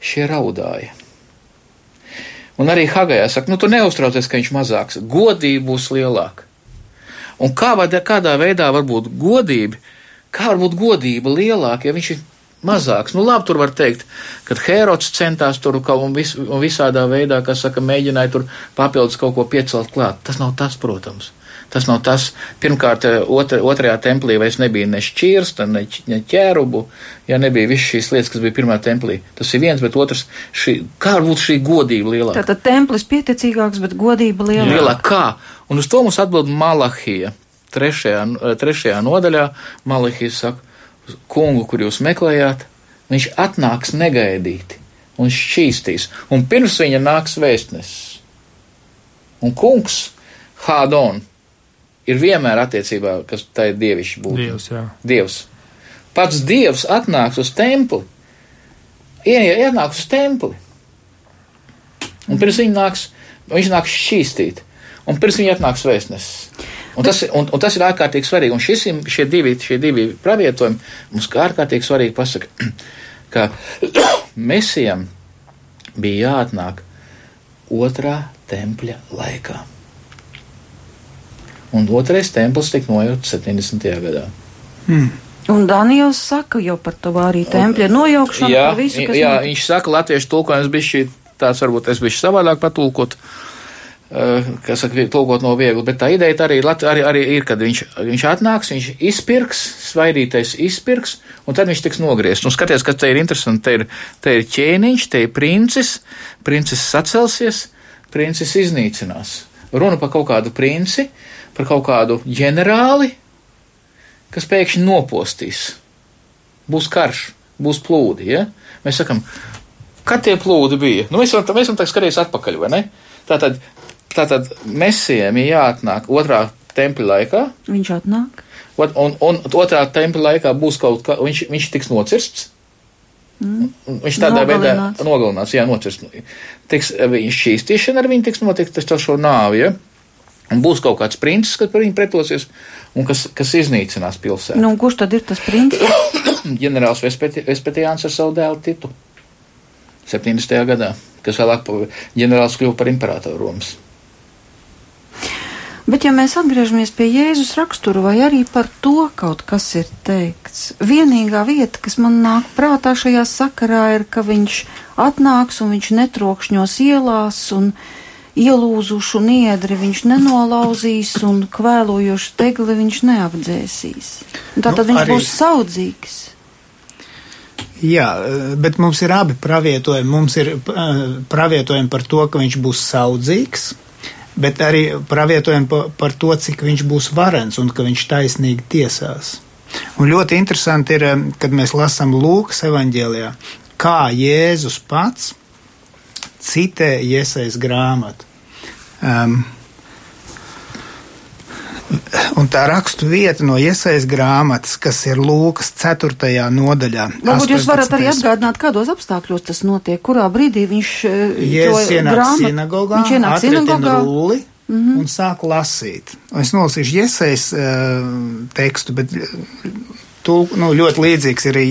[SPEAKER 3] šie raudāja. Un arī Hagajā saka, nu tu neuztraucies, ka viņš mazāks, godība būs lielāka. Un kā var, kādā veidā var būt godība, kā var būt godība lielāka, ja viņš ir mazāks. Nu, labi, tur var teikt, ka Herods centās tur kaut un, vis, un visādā veidā, kas saka, mēģināja tur papildus kaut ko piecelt klāt. Tas nav tas, protams. Tas nav tas. Pirmkārt, otra, otrajā templī vairs nebija ne šķirsta, ne, ne ķērubu, ja nebija visas šīs lietas, kas bija pirmā templī. Tas ir viens, bet otrs, šī, kā var būt šī godība lielāka?
[SPEAKER 2] Tātad templis pieticīgāks, bet godība lielāka.
[SPEAKER 3] Lielāka kā? Un uz to mums atbild Malahija. Trešajā, trešajā nodaļā Malahija saka, kungu, kur jūs meklējāt, viņš atnāks negaidīti un šķīstīs, un pirms viņa nāks vēstnesis. Un kungs, Hādon, ir vienmēr attiecībā, kas tā ir dievišķi būt.
[SPEAKER 4] Dievs, jā.
[SPEAKER 3] Dievs. Pats Dievs atnāks uz templi, ienāks uz templi, un pirms viņa nāks, viņš nāks šķīstīt, un pirms viņa atnāks vēstnesis. Un tas, un, un tas ir ārkārtīgi svarīgi. Un šis, šie, divi, šie divi pravietojumi mums kā ārkārtīgi svarīgi pasaka, ka mesijam bija jāatnāk otrā tempļa laikā. Un otrais templis tika nojaukts 70. gadā.
[SPEAKER 2] Hmm. Un Daniels saka jau par to arī tempļa nojaukšanu,
[SPEAKER 3] jā,
[SPEAKER 2] par visu, kas
[SPEAKER 3] jā,
[SPEAKER 2] notika.
[SPEAKER 3] viņš saka, latviešu tulkojums bija šī, tāds varbūt es biju savādāk patulkot. Uh, kas saka, tulkot no viegli, bet tā ideja arī, arī, arī ir, kad viņš, viņš atnāks, viņš izpirks, svaidītais izpirks, un tad viņš tiks nogriezts. Un skaties, kas te ir interesanti, te ir, te ir ķēniņš, te ir princis, princis sacelsies, princis iznīcinās. Runa par kaut kādu princi, par kaut kādu ģenerāli, kas pēkšņi nopostīs. Būs karš, būs plūdi, ja? Mēs sakam, kad tie plūdi bija? Nu, mēs varam, mēs varam tā skatīties atpakaļ, vai ne? Tātad Tātad mesijam ir jāatnāk otrā tempļa laikā.
[SPEAKER 2] Viņš atnāk.
[SPEAKER 3] Un, un, un otrā tempļa laikā būs kaut kā, viņš, viņš tiks nocirsts. Mm. Viņš tādā veidā nogalināts, jā, nocirsts. Tiks, viņš šķīstīšana ar viņu tiks notikt, tas šo nāvi, ja? Un būs kaut kāds princis, kas par viņu pretosies, un kas, kas iznīcinās pilsētu.
[SPEAKER 2] Nu, kurš tad ir tas princis?
[SPEAKER 3] Ģenerālis Vespetiāns ar savu dēlu Titu 70. gadā, kas vēlāk ģenerālis kļuva par imperatoru Romas.
[SPEAKER 2] Bet, ja mēs atgriežamies pie Jēzus rakstura, vai arī par to kaut kas ir teikts, vienīgā vieta, kas man nāk prātā šajā sakarā, ir, ka viņš atnāks un viņš netrokšņos ielās un ielūzušu niedri viņš nenolauzīs un kvēlojošu tegli viņš neapdzēsīs. Tātad nu, viņš arī... būs saudzīgs.
[SPEAKER 5] Jā, bet mums ir abi pravietojumi. Mums ir pravietojumi par to, ka viņš būs saudzīgs bet arī pravietojam par, par to, cik viņš būs varens un ka viņš taisnīgi tiesās. Un ļoti interesanti ir, kad mēs lasām Lūkas evanģēlijā, kā Jēzus pats citē iesaist grāmatu. Um, Un tā rakstu vieta no iesaistas grāmatas, kas ir Lūkas 4. nodaļā.
[SPEAKER 2] Varbūt jūs varat arī atgādināt, kādos apstākļos tas notiek, kurā brīdī viņš
[SPEAKER 5] Jēzus ienāk grāmat, sinagogā,
[SPEAKER 2] viņš ienāk sinagogā.
[SPEAKER 5] Rulli, Mm -hmm. un sāk lasīt. Es nolasīšu iesaistīju uh, tekstu, bet tu, nu, ļoti līdzīgs ir arī.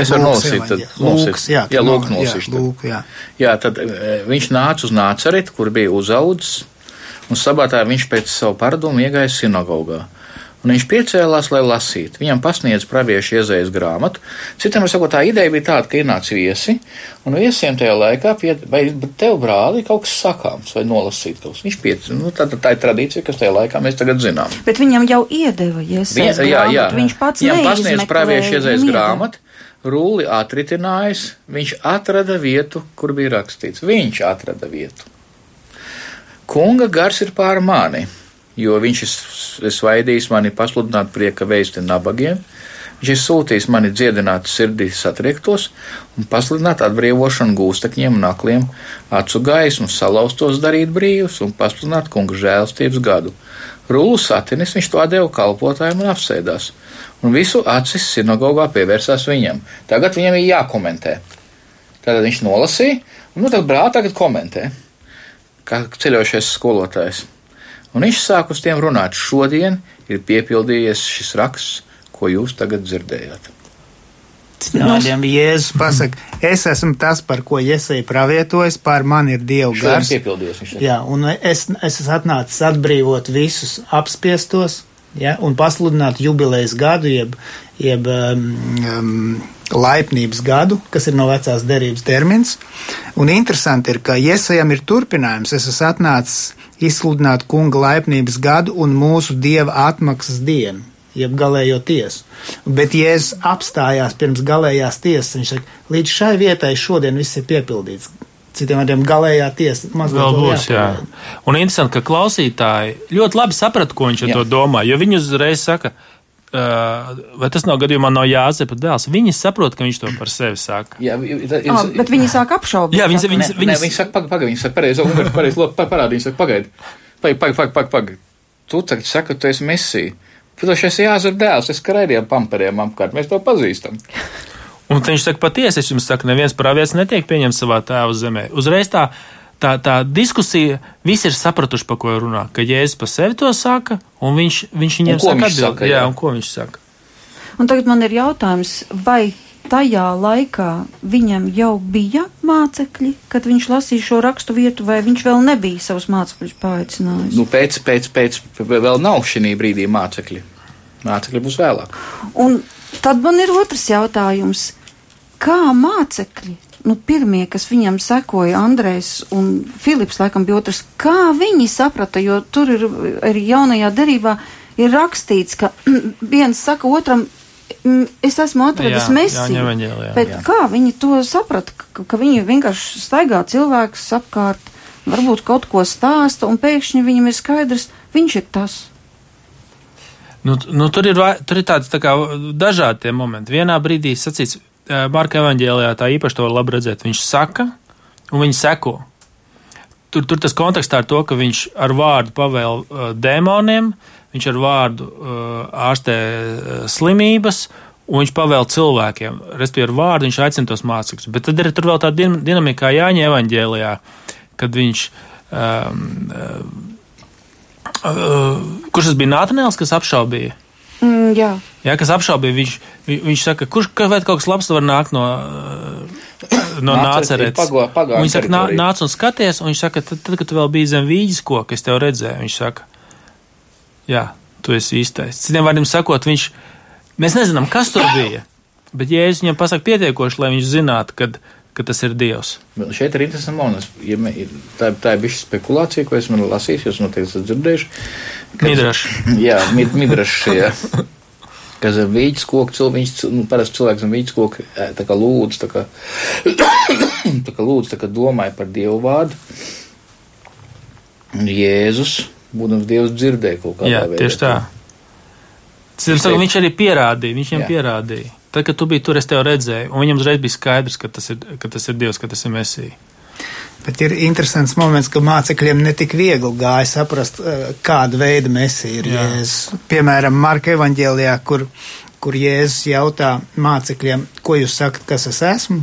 [SPEAKER 3] Es varu nolasīt, tad
[SPEAKER 5] Lūks, jā,
[SPEAKER 3] jā, lūk, nolasīšu.
[SPEAKER 5] Jā, lūk, jā.
[SPEAKER 3] jā, tad viņš nāca uz Nācaretu, kur bija uzaudzis, un sabatā viņš pēc savu paradumu iegāja sinagogā. Un viņš piecēlās, lai lasītu. Viņam pasniedz praviešu iezējas grāmatu. Citam sakot, tā ideja bija tāda, ka ienāca viesi, un viesiem tajā laikā, pie, vai tev brāli kaut kas sakāms, vai nolasīt kaut kas. Viņš piecēlās, nu, tā, tā ir tradīcija, kas tajā laikā mēs tagad zinām.
[SPEAKER 2] Bet viņam jau iedeva grāmatu. Jā, jā. Viņš pats
[SPEAKER 3] viņam pasniedz praviešu iezējas grāmatu. Rūli atritinājis, viņš atrada vietu, kur bija rakstīts. Viņš atrada vietu. Kunga gars ir pār mani, jo viņš ir svaidījis mani pasludināt prieka vēsti nabagiem. Viņš ir sūtījis mani dziedināt sirdī satriektos un pasludināt atbrīvošanu gūstekņiem un akliem, acu gaismu, salauztos darīt brīvus un pasludināt kunga žēlstības gadu. Rūlu satinis viņš to deva kalpotājiem un apsēdās, un visu acis sinagogā pievērsās viņam. Tagad viņam ir jākomentē. Tātad viņš nolasīja, un nu, tagad brāl tagad komentē, kā ceļojušais skolotājs. Un viņš sāk uz tiem runāt. Šodien ir piepildījies šis raksts, ko jūs tagad dzirdējāt.
[SPEAKER 5] Tādiem Jēzus pasaka, es esmu tas, par ko Iesai pravietojas, pār mani ir Dieva gars. Jā, un es, es esmu atnācis atbrīvot visus apspiestos, ja, un pasludināt jubilejas gadu, jeb, jeb um, laipnības gadu, kas ir no vecās derības termins. Un interesanti ir, ka Iesajam ir turpinājums. Es esmu atnācis izsludināt kunga laipnības gadu un mūsu dieva atmaksas dienu. Jeb galējo tiesu. Bet Jēzus apstājās pirms galējās tiesas. Viņš saka, līdz šai vietai šodien viss ir piepildīts. Citiem vārdiem, galējā tiesa
[SPEAKER 4] Vēl būs, jā.
[SPEAKER 5] jāpagaida.
[SPEAKER 4] Un interesanti, ka klausītāji ļoti labi saprata, ko viņš ar
[SPEAKER 3] Jā.
[SPEAKER 4] to domā, jo viņi uzreiz saka, uh, vai tas nav gadījumā no Jāzepa dēls. Viņi saprot, ka viņš to par sevi saka.
[SPEAKER 3] Jā, tā,
[SPEAKER 2] Ah, bet viņi sāk apšaubīt.
[SPEAKER 4] Jā, viņi, viņi, viņi,
[SPEAKER 3] viņi saka, pagaidi, pagaidi, viņi saka, pareizi, pareizi, lūk, pa- parādi, viņi saka, pagaidi, pagaidi, pagaidi, pagaidi, pagaidi, pagaidi. Tu tagad saki, ka tu esi mesija. Protams, es esmu jāzara dēls, es skraidīju pamperiem apkārt, mēs to pazīstam.
[SPEAKER 4] Un viņš saka, patiesi, es jums saku, neviens pravietis netiek pieņemts savā tēva zemē. Uzreiz tā, tā, tā diskusija, visi ir sapratuši, pa ko runā. Ka Jēzus pa sevi to saka, un viņš, viņš viņiem
[SPEAKER 3] ko
[SPEAKER 4] saka,
[SPEAKER 3] viņš
[SPEAKER 4] atbild,
[SPEAKER 3] saka,
[SPEAKER 4] jā,
[SPEAKER 3] jā.
[SPEAKER 4] un ko viņš saka.
[SPEAKER 2] Un tagad man ir jautājums, vai tajā laikā viņam jau bija mācekļi, kad viņš lasīja šo rakstu vietu, vai viņš vēl nebija savus mācekļus paaicinājis?
[SPEAKER 3] Nu, pēc, pēc, pēc, vēl nav šī brīdī mācekļi. Mācekļi būs vēlāk.
[SPEAKER 2] Un tad man ir otrs jautājums. Kā mācekļi, nu, pirmie, kas viņam sekoja, Andrēs un Filips, laikam bija otrs, kā viņi saprata, jo tur ir arī jaunajā derībā ir rakstīts, ka viens saka otram, "Mm, es esmu atradis mesiju. Bet
[SPEAKER 3] jā.
[SPEAKER 2] kā viņi to saprata, ka, ka viņi vienkārši staigā cilvēkus apkārt, varbūt kaut ko stāsta, un pēkšņi viņam ir skaidrs, viņš ir tas.
[SPEAKER 4] Nu, nu, tur ir, tur ir tāds tā kā dažādi momenti. Vienā brīdī sacīts, Marka evanģēlijā tā īpaši to var labi redzēt. Viņš saka, un viņi seko. Tur, tur tas kontekstā ar to, ka viņš ar vārdu pavēl uh, dēmoniem, viņš ar vārdu uh, ārstē uh, slimības, un viņš pavēl cilvēkiem. Respektīvi, ar vārdu viņš aicina tos mācekļus. Bet tad ir tur vēl tāda din dinamika, kā Jāņa evanģēlijā, kad viņš. Um, uh, uh, kurš tas bija Nātanēls, kas apšaubīja?
[SPEAKER 2] Mm, jā.
[SPEAKER 4] Jā, kas apšaubīja, viņš, vi- viņš saka, kurš kaut kas labs var nākt no, uh, no nācerētas. Viņš saka, nā, nāc un skaties, un viņš saka, tad, tad, kad tu vēl biji zem vīģis koka, es tev redzēju, viņš saka, jā, tu esi īstais. Citiem vārdiem sakot, viņš, mēs nezinām, kas tur bija, bet Jēzus viņam pasaka pietiekoši, lai viņš zinātu, kad, ka tas ir Dievs.
[SPEAKER 3] Bet Šeit ir interesants moments. Ja mē- tā, tā ir bijusi spekulācija, ko esmu lasījis, jūs noteikti esat dzirdējuši.
[SPEAKER 4] Midrašs.
[SPEAKER 3] Jā, mid, midrašs. Ka zem vīģes koka cilvēks, nu, parasti cilvēks zem vīģes koka ē, tā kā lūdz, tā kā, tā kā lūdz, tā kā domāja par Dievu vārdu. Jēzus, būdams Dievs, dzirdēja kaut kādā
[SPEAKER 4] Jā,
[SPEAKER 3] veidā.
[SPEAKER 4] tieši tā. Citiem sakot, viņš arī pierādīja, viņš viņam pierādīja. Tad, kad tu biji tur, es tev redzēju, un viņam uzreiz bija skaidrs, ka tas ir, ka tas ir Dievs, ka tas ir Mesija.
[SPEAKER 5] Bet ir interesants moments, ka mācekļiem netik viegli gāja saprast, eh, kāda veida mesija ir
[SPEAKER 4] Jā.
[SPEAKER 5] Jēzus. Piemēram, Marka evaņģēlijā, kur, kur Jēzus jautā mācekļiem, ko jūs sakat, kas es esmu?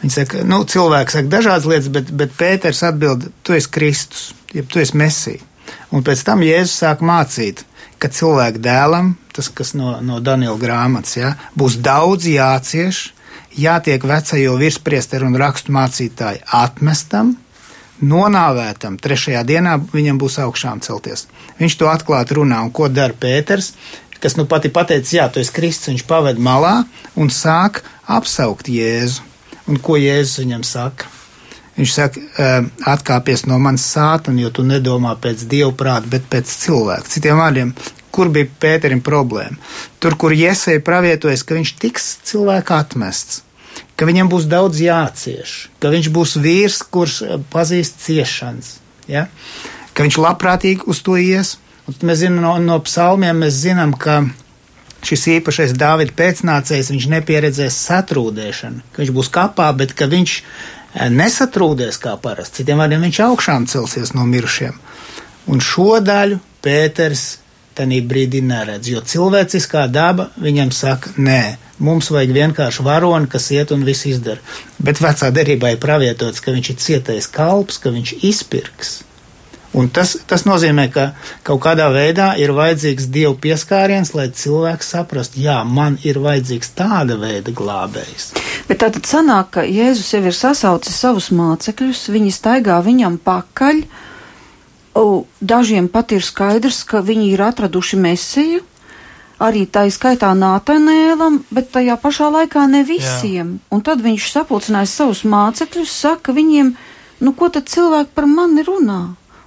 [SPEAKER 5] Viņi saka, nu, cilvēki saka dažādas lietas, bet, bet Pēters atbild, tu esi Kristus, jeb tu esi Mesija. Un pēc tam Jēzus sāk mācīt, ka cilvēku dēlam, tas, kas no, no Daniela grāmatas, ja, būs daudz jācieš, jātiek vecajo virspriesteru un rakstu mācītāju atmestam, nonāvētam, trešajā dienā viņam būs augšām celties. Viņš to atklāti runā, un ko dara Pēters, kas nu pati pateica, jā, tu esi Kristus, viņš paved malā un sāk apsaukt Jēzu. Un ko Jēzus viņam saka? Viņš saka, "Ē, atkāpies no manas sātana, jo tu nedomā pēc dievu prāta, bet pēc cilvēka. Citiem vārdiem, kur bija Pēterim problēma? Tur, kur Iesai pravietojas, ka viņš tiks cilvēku atmests, ka viņam būs daudz jācieš, ka viņš būs vīrs, kurš eh, pazīst ciešanas, ja? ka viņš labprātīgi uz to ies. Un mēs zinām no, no psalmiem, mēs zinām, ka šis īpašais Dāvida pēcnācējs, viņš nepieredzēs satrūdēšanu, ka viņš būs kapā, bet ka viņš eh, nesatrūdēs kā parasti. Citiem vārdiem viņš augšām celsies no mirušiem. Un šo daļu Pēters tajā brīdī neredz, jo cilvēciskā daba viņam saka, nē, Mums vajag vienkārši varoni, kas iet un viss izdara. Bet vecā derībā ir pravietots, ka viņš ir cietais kalps, ka viņš izpirks. Un tas, tas nozīmē, ka kaut kādā veidā ir vajadzīgs dievu pieskāriens, lai cilvēks saprastu, jā, man ir vajadzīgs tāda veida glābējs.
[SPEAKER 2] Bet tātad sanāk, ka Jēzus jau ir sasaucis savus mācekļus, viņi staigā viņam pakaļ. Dažiem pat ir skaidrs, ka viņi ir atraduši mesiju, arī tā izskaitā Nātanēlam, bet tajā pašā laikā ne visiem. Jā. Un tad viņš sapulcinājis savus mācekļus, saka viņiem, nu ko tad cilvēki par mani runā?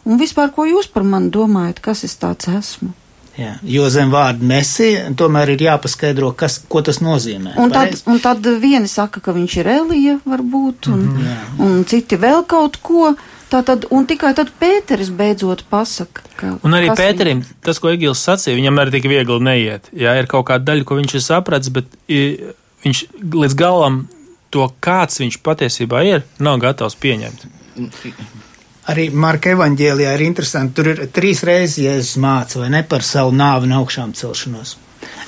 [SPEAKER 2] Un vispār, ko jūs par mani domājat, kas es tāds esmu?
[SPEAKER 5] Jā, jo zem vārda mesija tomēr ir jāpaskaidro, kas, ko tas nozīmē.
[SPEAKER 2] Un tad, un tad vieni saka, ka viņš ir Elija, varbūt, un, mm -hmm. un citi vēl kaut ko. Tātad, un tikai tad Pēteris beidzot pasaka, ka.
[SPEAKER 4] Un arī Pēterim, viņa... tas, ko Egils sacīja, viņam arī tik viegli neiet. Jā, ir kaut kāda daļa, ko viņš ir sapratis, bet viņš līdz galam to, kāds viņš patiesībā ir, nav gatavs pieņemt.
[SPEAKER 5] Arī Marka evaņģēlijā ir interesanti. Tur ir trīs reizes Jēzus māca, vai ne par savu nāvi un augšām celšanos.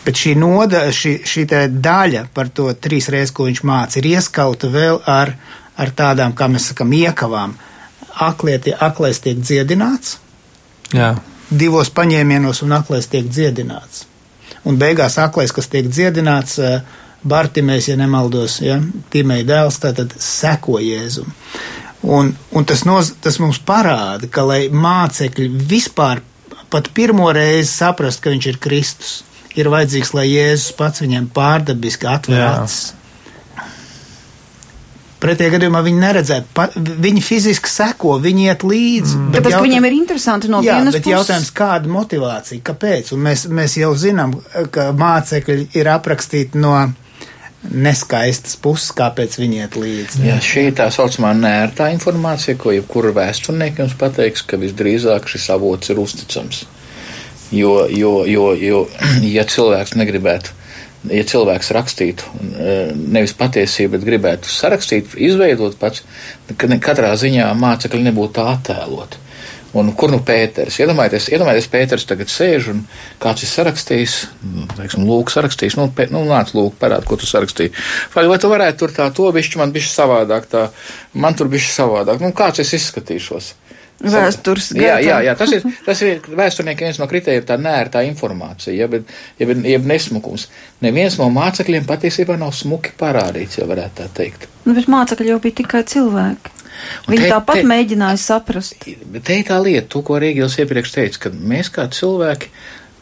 [SPEAKER 5] Bet šī noda, šī, šī daļa par to trīs reizes, ko viņš māca, ir ieskauta vēl ar, ar tādām, kā mēs sakam, iekavām. Aklieti, aklais tiek dziedināts.
[SPEAKER 4] Jā.
[SPEAKER 5] Divos paņēmienos un aklais tiek dziedināts. Un beigās aklais, kas tiek dziedināts, eh, Bartimēs, ja nemaldos, ja, Timēja dēls, tātad seko Jēzum. Un, un tas, noz, tas mums parāda, ka, lai mācekļi vispār pat pirmo reizi saprast, ka viņš ir Kristus, ir vajadzīgs, lai Jēzus pats viņiem pārdabiski atver acis. Pretējā gadījumā viņi neredzētu, pa, viņi fiziski seko, viņi iet līdzi.
[SPEAKER 2] Mm. Tāpēc jautā... viņiem ir interesanti no jā, vienas
[SPEAKER 5] puses. Jautājums, kāda motivācija, kāpēc? Un mēs, mēs jau zinām, ka mācekļi ir aprakstīti no neskaistas puses, kāpēc viņi iet līdzi.
[SPEAKER 3] Jā, šī tā saucamā nērtā informācija, ko jebkura vēsturnieka jums pateiks, ka visdrīzāk šis avots ir uzticams. Jo, jo, jo, jo ja cilvēks negribētu, ja cilvēks rakstītu e, nevis patiesību, bet gribētu sarakstīt, izveidot pats, katrā ziņā mācekļi nebūtu tā attēloti. Un kur nu Pēters? Iedomājieties, iedomājieties Pēters tagad sēž un kāds ir sarakstījis, nu, teiksim, lūk, sarakstījis, nu, pē, nu nāc, lūk, parād, ko tu sarakstīji. Vai, vai tu varētu tur tā to bišķi, man bišķi savādāk, tā, man tur bišķi savādāk, nu, kāds es izskatīšos?
[SPEAKER 2] Vēstures
[SPEAKER 3] gada. Jā, jā, jā, tas ir, tas ir vēsturniekiem viens no kritērijiem, tā nērtā informācija, ja, bet, ja, ja nesmukums. Neviens no mācekļiem patiesībā nav smuki parādīts, ja varētu tā teikt.
[SPEAKER 2] Nu, bet mācekļi jau bija tikai cilvēki. Viņi te, tāpat te, mēģināja saprast.
[SPEAKER 3] Te ir tā lieta, to, ko Rīgils iepriekš teica, ka mēs kā cilvēki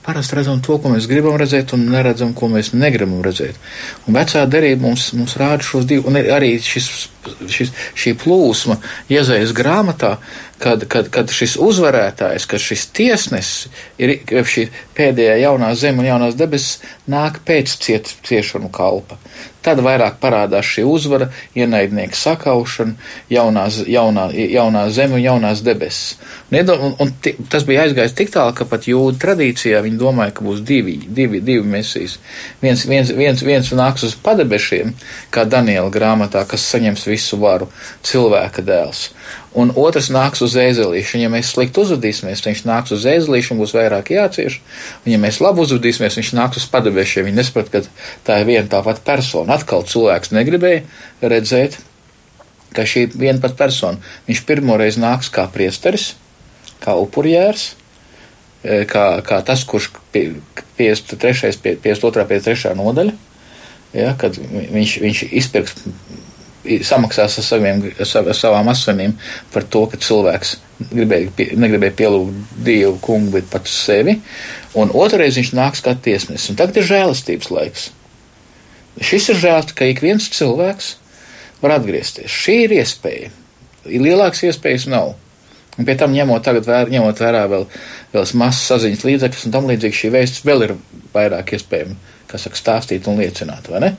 [SPEAKER 3] parasti redzam to, ko mēs gribam redzēt, un neredzam, ko mēs negribam redzēt. Un vecā derība mums, mums rāda šos divus, un arī šis, šis, šī plūsma iezaisa grāmatā, kad, kad, kad šis uzvarētājs, kad šis tiesnesis ir šī pēdējā jaunā zeme un jaunās debesis nāk pēc ciet, ciešanu kalpa. Tad vairāk parādās šī uzvara, ienaidnieka sakaušana, jaunās, jaunā, jaunā zeme un jaunās debesis. Un, un, un t, tas bija aizgājis tik tālu, ka pat jūdu tradīcijā viņi domāja, ka būs divi, divi, divi mesijas. Viens, viens, viens, viens nāks uz padebešiem, kā Daniela grāmatā, kas saņems visu varu, cilvēka dēls un otrs nāks uz ēzelīšu. Un, ja mēs slikti uzvedīsimies, tad viņš nāks uz ēzelīšu un būs vairāk jācieš. Un, ja mēs labi uzvedīsimies, viņš nāks uz padeviešiem. Viņi nesprat, ka tā ir viena tā pati persona. Atkal cilvēks negribēja redzēt, ka šī viena pat persona. Viņš pirmoreiz nāks kā priesteris, kā upurjērs. E, kā, kā tas, kurš 53. 52. 53. nodaļa, ja, kad viņš, viņš izpirks samaksās ar, saviem, ar savām asinīm par to, ka cilvēks gribēja, negribēja pielūgt Dievu kungu, bet pats sevi. Un otrreiz viņš nāks kā tiesnesis. Tagad ir žēlastības laiks. Šis ir žēl, ka ik viens cilvēks var atgriezties. Šī ir iespēja. Lielākas iespējas nav. Un pie tam ņemot, vēr, ņemot vērā vēl, vēl mazas saziņas līdzekļus un tam līdzīgi šī vēsts vēl ir vairāk iespējama, kas saka, stāstīt un liecināt, vai ne?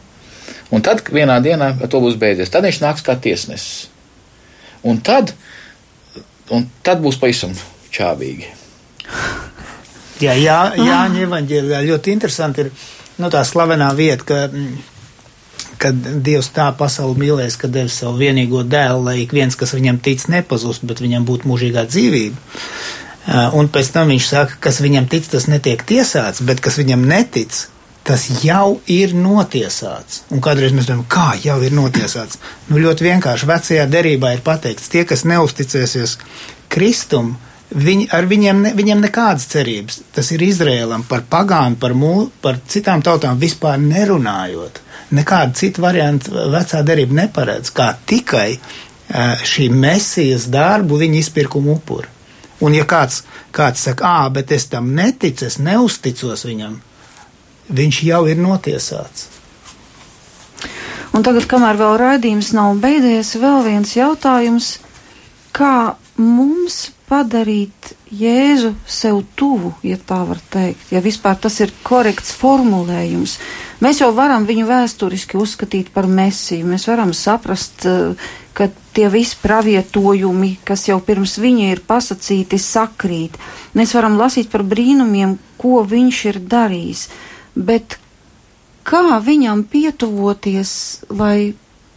[SPEAKER 3] Un tad vienā dienā to būs beidzies. Tad viņš nāks kā tiesnesis. Un tad, un tad būs pavisam čābīgi.
[SPEAKER 5] Jā, jā, Jāņa evaņģēlijā ļoti interesanti ir nu, tā slavenā vieta, ka, kad Dievs tā pasauli mīlēs, ka devis savu vienīgo dēlu, lai ik viens, kas viņam tic, nepazust, bet viņam būtu mūžīgā dzīvība. Un pēc tam viņš saka, kas viņam tic, tas netiek tiesāts, bet kas viņam netic, tas jau ir notiesāts. Un kādreiz mēs domājam, kā jau ir notiesāts. Nu, ļoti vienkārši vecajā derībā ir pateikts, tie, kas neusticēsies Kristum, viņi, ar viņiem, ne, viņiem nekādas cerības. Tas ir Izrēlam par pagānu, par, mū, par citām tautām vispār nerunājot. Nekāda cita varianta vecā derība neparedz, kā tikai šī mesijas darbu viņa izpirkuma upuri. Un ja kāds, kāds saka, ā, bet es tam neticu, es neusticos viņam, viņš jau ir notiesāts.
[SPEAKER 2] Un tagad, kamēr vēl raidījums nav beidzies, vēl viens jautājums. Kā mums padarīt Jēzu sev tuvu, ja tā var teikt, ja vispār tas ir korekts formulējums. Mēs jau varam viņu vēsturiski uzskatīt par mesiju, mēs varam saprast, eh, ka tie visi pravietojumi, kas jau pirms viņa ir pasacīti, sakrīt. Mēs varam lasīt par brīnumiem, ko viņš ir darījis, bet kā viņam pietuvoties, lai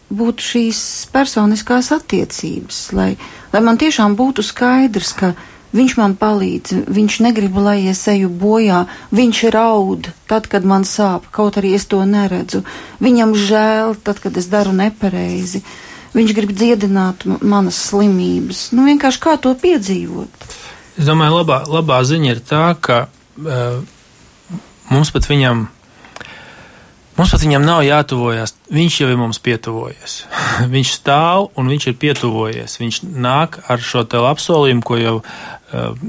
[SPEAKER 2] būtu šīs personiskās attiecības, lai, lai man tiešām būtu skaidrs, ka viņš man palīdz, viņš negrib, lai es eju bojā, viņš raud tad, kad man sāp, kaut arī es to neredzu, viņam žēl tad, kad es daru nepareizi, viņš grib dziedināt manas slimības, nu vienkārši kā to piedzīvot.
[SPEAKER 4] Es domāju, labā, labā ziņa ir tā, ka uh, mums pat viņam Mums pat viņam nav jātuvojas. Viņš jau ir mums pietuvojies. viņš stāv un viņš ir pietuvojies. Viņš nāk ar šo te apsolījumu, ko jau uh,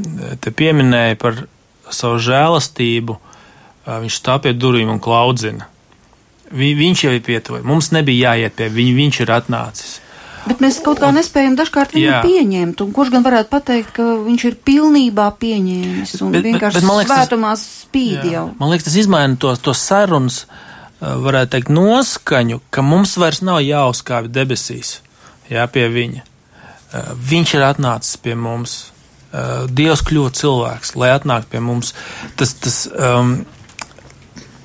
[SPEAKER 4] te pieminēja par savu žēlastību. Uh, viņš stāv pie durvīm un klaudzina. Vi, viņš jau ir pietuvojies. Mums nebija jāiet pie viņa, viņš ir atnācis.
[SPEAKER 2] Bet mēs kaut kā nespējam dažkārt viņu Jā. pieņemt. Kurš gan varētu pateikt, ka viņš ir pilnībā pieņēmis un bet, vienkārši bet, bet, liekas, svētumā spīd jā. jau?
[SPEAKER 4] Man liekas, tas izmaina tos to sarunas. Eh, varētu teikt, noskaņu, ka mums vairs nav jāuzkāpj debesīs, jā, pie viņa. Eh, viņš ir atnācis pie mums. Eh, Dievs kļūst cilvēks, lai atnāktu pie mums. Tas, tas, um,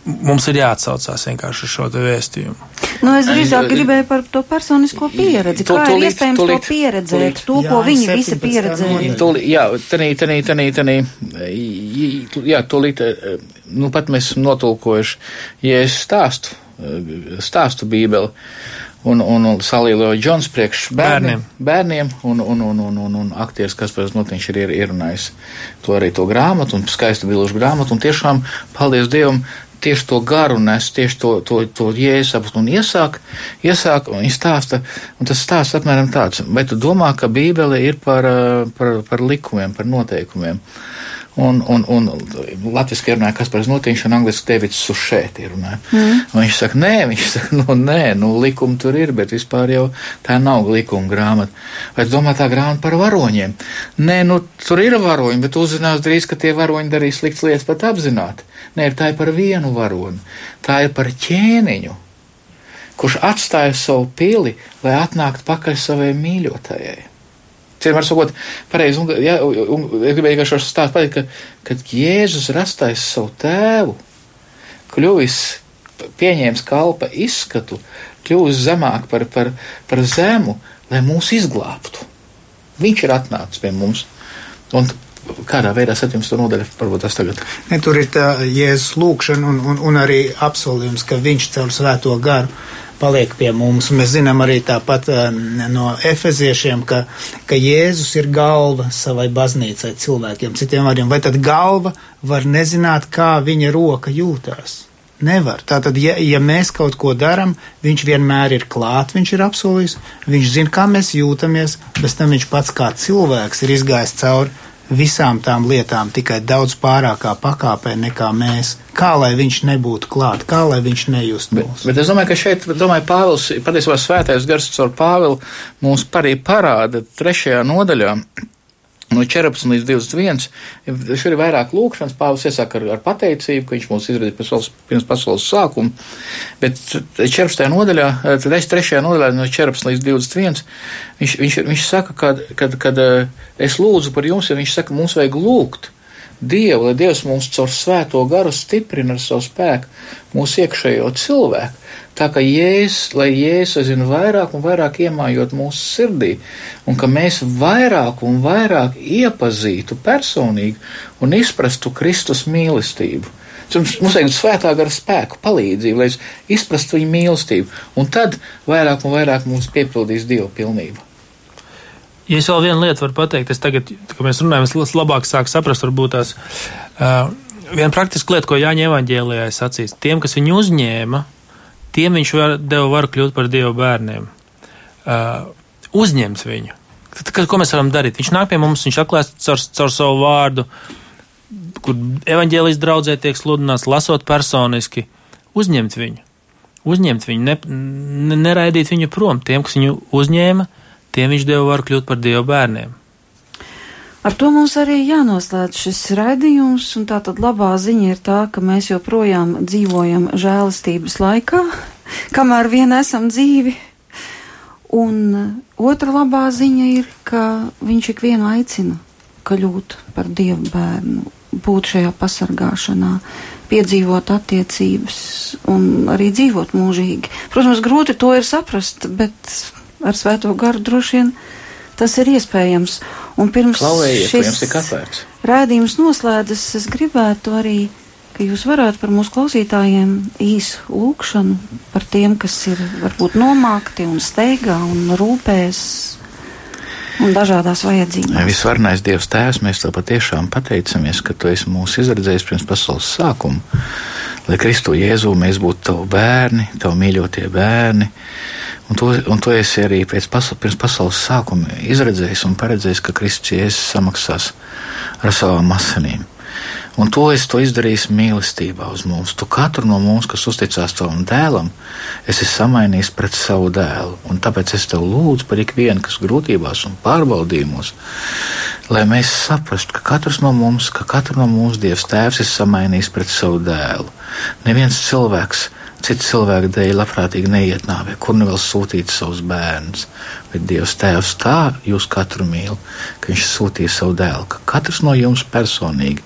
[SPEAKER 4] mums ir jāatsaucās vienkārši uz šo vēstījumu.
[SPEAKER 2] Nu, es drīzāk gribēju par to personisko pieredzi. To, Kā tūlīt, ir iespējams tūlīt, to pieredzēt, tūlīt. to, ko jā, viņi visi pieredzēja?
[SPEAKER 3] Tūlīt, jā, tanī, tanī, tanī, tanī, jā, tūlīt, nu pat mēs notulkojuši, ja es stāstu, stāstu bībeli, un, un, un salīloju Džons priekš bērniem, bērniem un, un, un, un, un, un aktieris Kaspars Notiņš ir ierunājis to arī to grāmatu un skaistu bilžu grāmatu, un tiešām, paldies Dievam, tieši to garu nes, tieši to, to, to jēzus un iesāk, iesāk un stāsta, un tas stāsts apmēram tāds, vai tu domā, ka Bībele ir par, par, par likumiem, par noteikumiem? Un, un, un latviešu runāja Kaspars Notiņš un angliski Davids Sušēt runāja. Mm. Un viņš saka, nē, viņš saka, nu nē, nu likumi tur ir, bet vispār jau tā nav likuma grāmata. Vai domā tā grāmata par varoņiem? Nē, nu tur ir varoņi, bet uzzinās drīz, ka tie varoņi darīs slikts lietas pat apzināti. Nē, tā ir par vienu varoni. Tā ir par ķēniņu, kurš atstāja savu pili, lai atnāktu pakaļ savai mīļotajai. Vienmēr sakot, pareizi, un, ja, un, un es gribēju vienkārši stāstīt, pateikt, ka, kad Jēzus rastais savu tēvu, kļuvis, pieņēmis kalpa izskatu, kļuvis zemāk par, par, par zemu, lai mūs izglābtu. Viņš ir atnācis pie mums. Un kādā veidā 17. nodaļa varbūt tas tagad?
[SPEAKER 5] Ne, tur ir tā Jēzus lūkšana un, un, un arī apsolījums, ka viņš caur svēto garu paliek pie mums. Mēs zinām arī tāpat eh, no efeziešiem, ka, ka Jēzus ir galva savai baznīcai cilvēkiem. Citiem vārdiem, vai tad galva var nezināt, kā viņa roka jūtās? Nevar. Tātad, ja, ja mēs kaut ko darām, viņš vienmēr ir klāt, viņš ir apsolījis, viņš zina, kā mēs jūtamies, bez tam viņš pats kā cilvēks ir izgājis cauri visām tām lietām tikai daudz pārākā pakāpē nekā mēs. Kā lai viņš nebūtu klāt, kā lai viņš nejust mūs.
[SPEAKER 3] Bet, bet es domāju, ka šeit, domāju, Pāvils, patiesībā svētais gars caur Pāvilu mums arī parāda trešajā nodaļā, No 14 līdz 21. Šur ir vairāk lūkšanas. Pāvils iesaka ar, ar pateicību, ka viņš mūs izradīja pasaules, pirms pasaules sākuma. Bet 14. nodaļā, tad es 3. nodaļā no 14 līdz 21. Viņš, viņš, viņš saka, kad, kad, kad eh, es lūdzu par jums, ja viņš saka, mums vajag lūgt. Dievu, lai Dievs mums caur svēto garu stiprina ar savu spēku mūsu iekšējo cilvēku. Tā kā Jēzus, lai Jēzus aizvien vairāk un vairāk iemājot mūsu sirdī, un ka mēs vairāk un vairāk iepazītu personīgi un izprastu Kristus mīlestību. Mums, mums vajag svētā gara spēku, palīdzību, lai izprastu viņa mīlestību, un tad vairāk un vairāk mums piepildīs Dieva pilnība.
[SPEAKER 4] Ja es vēl vienu lietu varu pateikt, es tagad, kad mēs runājam, es labāk sāku saprast, varbūt tās uh, viena praktiska lieta, ko Jāņa evaņģēlijā ir sacīts. Tiem, kas viņu uzņēma, tiem viņš var, deva varu kļūt par Dieva bērniem. Uh, uzņemt viņu. Tad, ko mēs varam darīt? Viņš nāk pie mums, viņš atklāst caur, caur savu vārdu, kur evaņģēlijas draudzē tiek sludināts, lasot personiski, uzņemt viņu. Uzņemt viņu, ne, ne, neraidīt viņu prom. Tiem, kas viņu uzņēma, tiem viņš deva varu kļūt par Dieva bērniem.
[SPEAKER 2] Ar to mums arī jānoslēdz šis raidījums, un tā tad labā ziņa ir tā, ka mēs joprojām dzīvojam žēlastības laikā, kamēr vien esam dzīvi. Un otra labā ziņa ir, ka viņš ikvienu aicina kļūt par dievu bērnu, būt šajā pasargāšanā, piedzīvot attiecības un arī dzīvot mūžīgi. Protams, grūti to ir saprast, bet ar svēto garu droši vien tas ir iespējams. Un pirms šis rādījums noslēdzas, es gribētu arī, ka jūs varētu par mūsu klausītājiem īsu lūkšanu par tiem, kas ir varbūt nomākti un steigā un rūpēs un dažādās vajadzībās.
[SPEAKER 3] Visvarnais Dievs Tēvs, mēs tev patiešām pateicamies, ka tu esi mūs izredzējis pirms pasaules sākuma, lai Kristu Jēzu mēs būtu tavi bērni, tavi mīļotie bērni. Un to, un to esi arī pēc pirms pasaules sākuma izredzējis un paredzējis, ka Kristus Jēzus samaksās ar savām asinīm. Un to es to izdarīju mīlestībā uz mums. Tu katru no mums, kas uzticās tavam dēlam, esi samainījis pret savu dēlu. Un tāpēc es tev lūdzu par ikvienu, kas grūtībās un pārbaudījumos, lai mēs saprastu, ka katrs no mums, ka katru no mums Dievs Tēvs ir samainījis pret savu dēlu. Neviens cilvēks citu cilvēku dēļ labprātīgi neiet nāvē, kur nu vēl sūtīt savus bērnus. Bet Dievs Tēvs tā jūs katru mīl, ka Viņš sūtīja savu dēlu, ka katrs no jums personīgi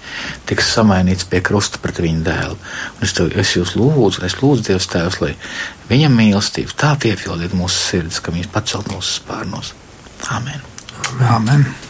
[SPEAKER 3] tiks samainīts pie krusta pret viņa dēlu. Un es, tev, es jūs lūdzu, es lūdzu Dievs Tēvs, lai viņa mīlestība tā piepildītu mūsu sirdis, ka viņš pacelt mūsu spārnos. Amen!
[SPEAKER 5] Amen.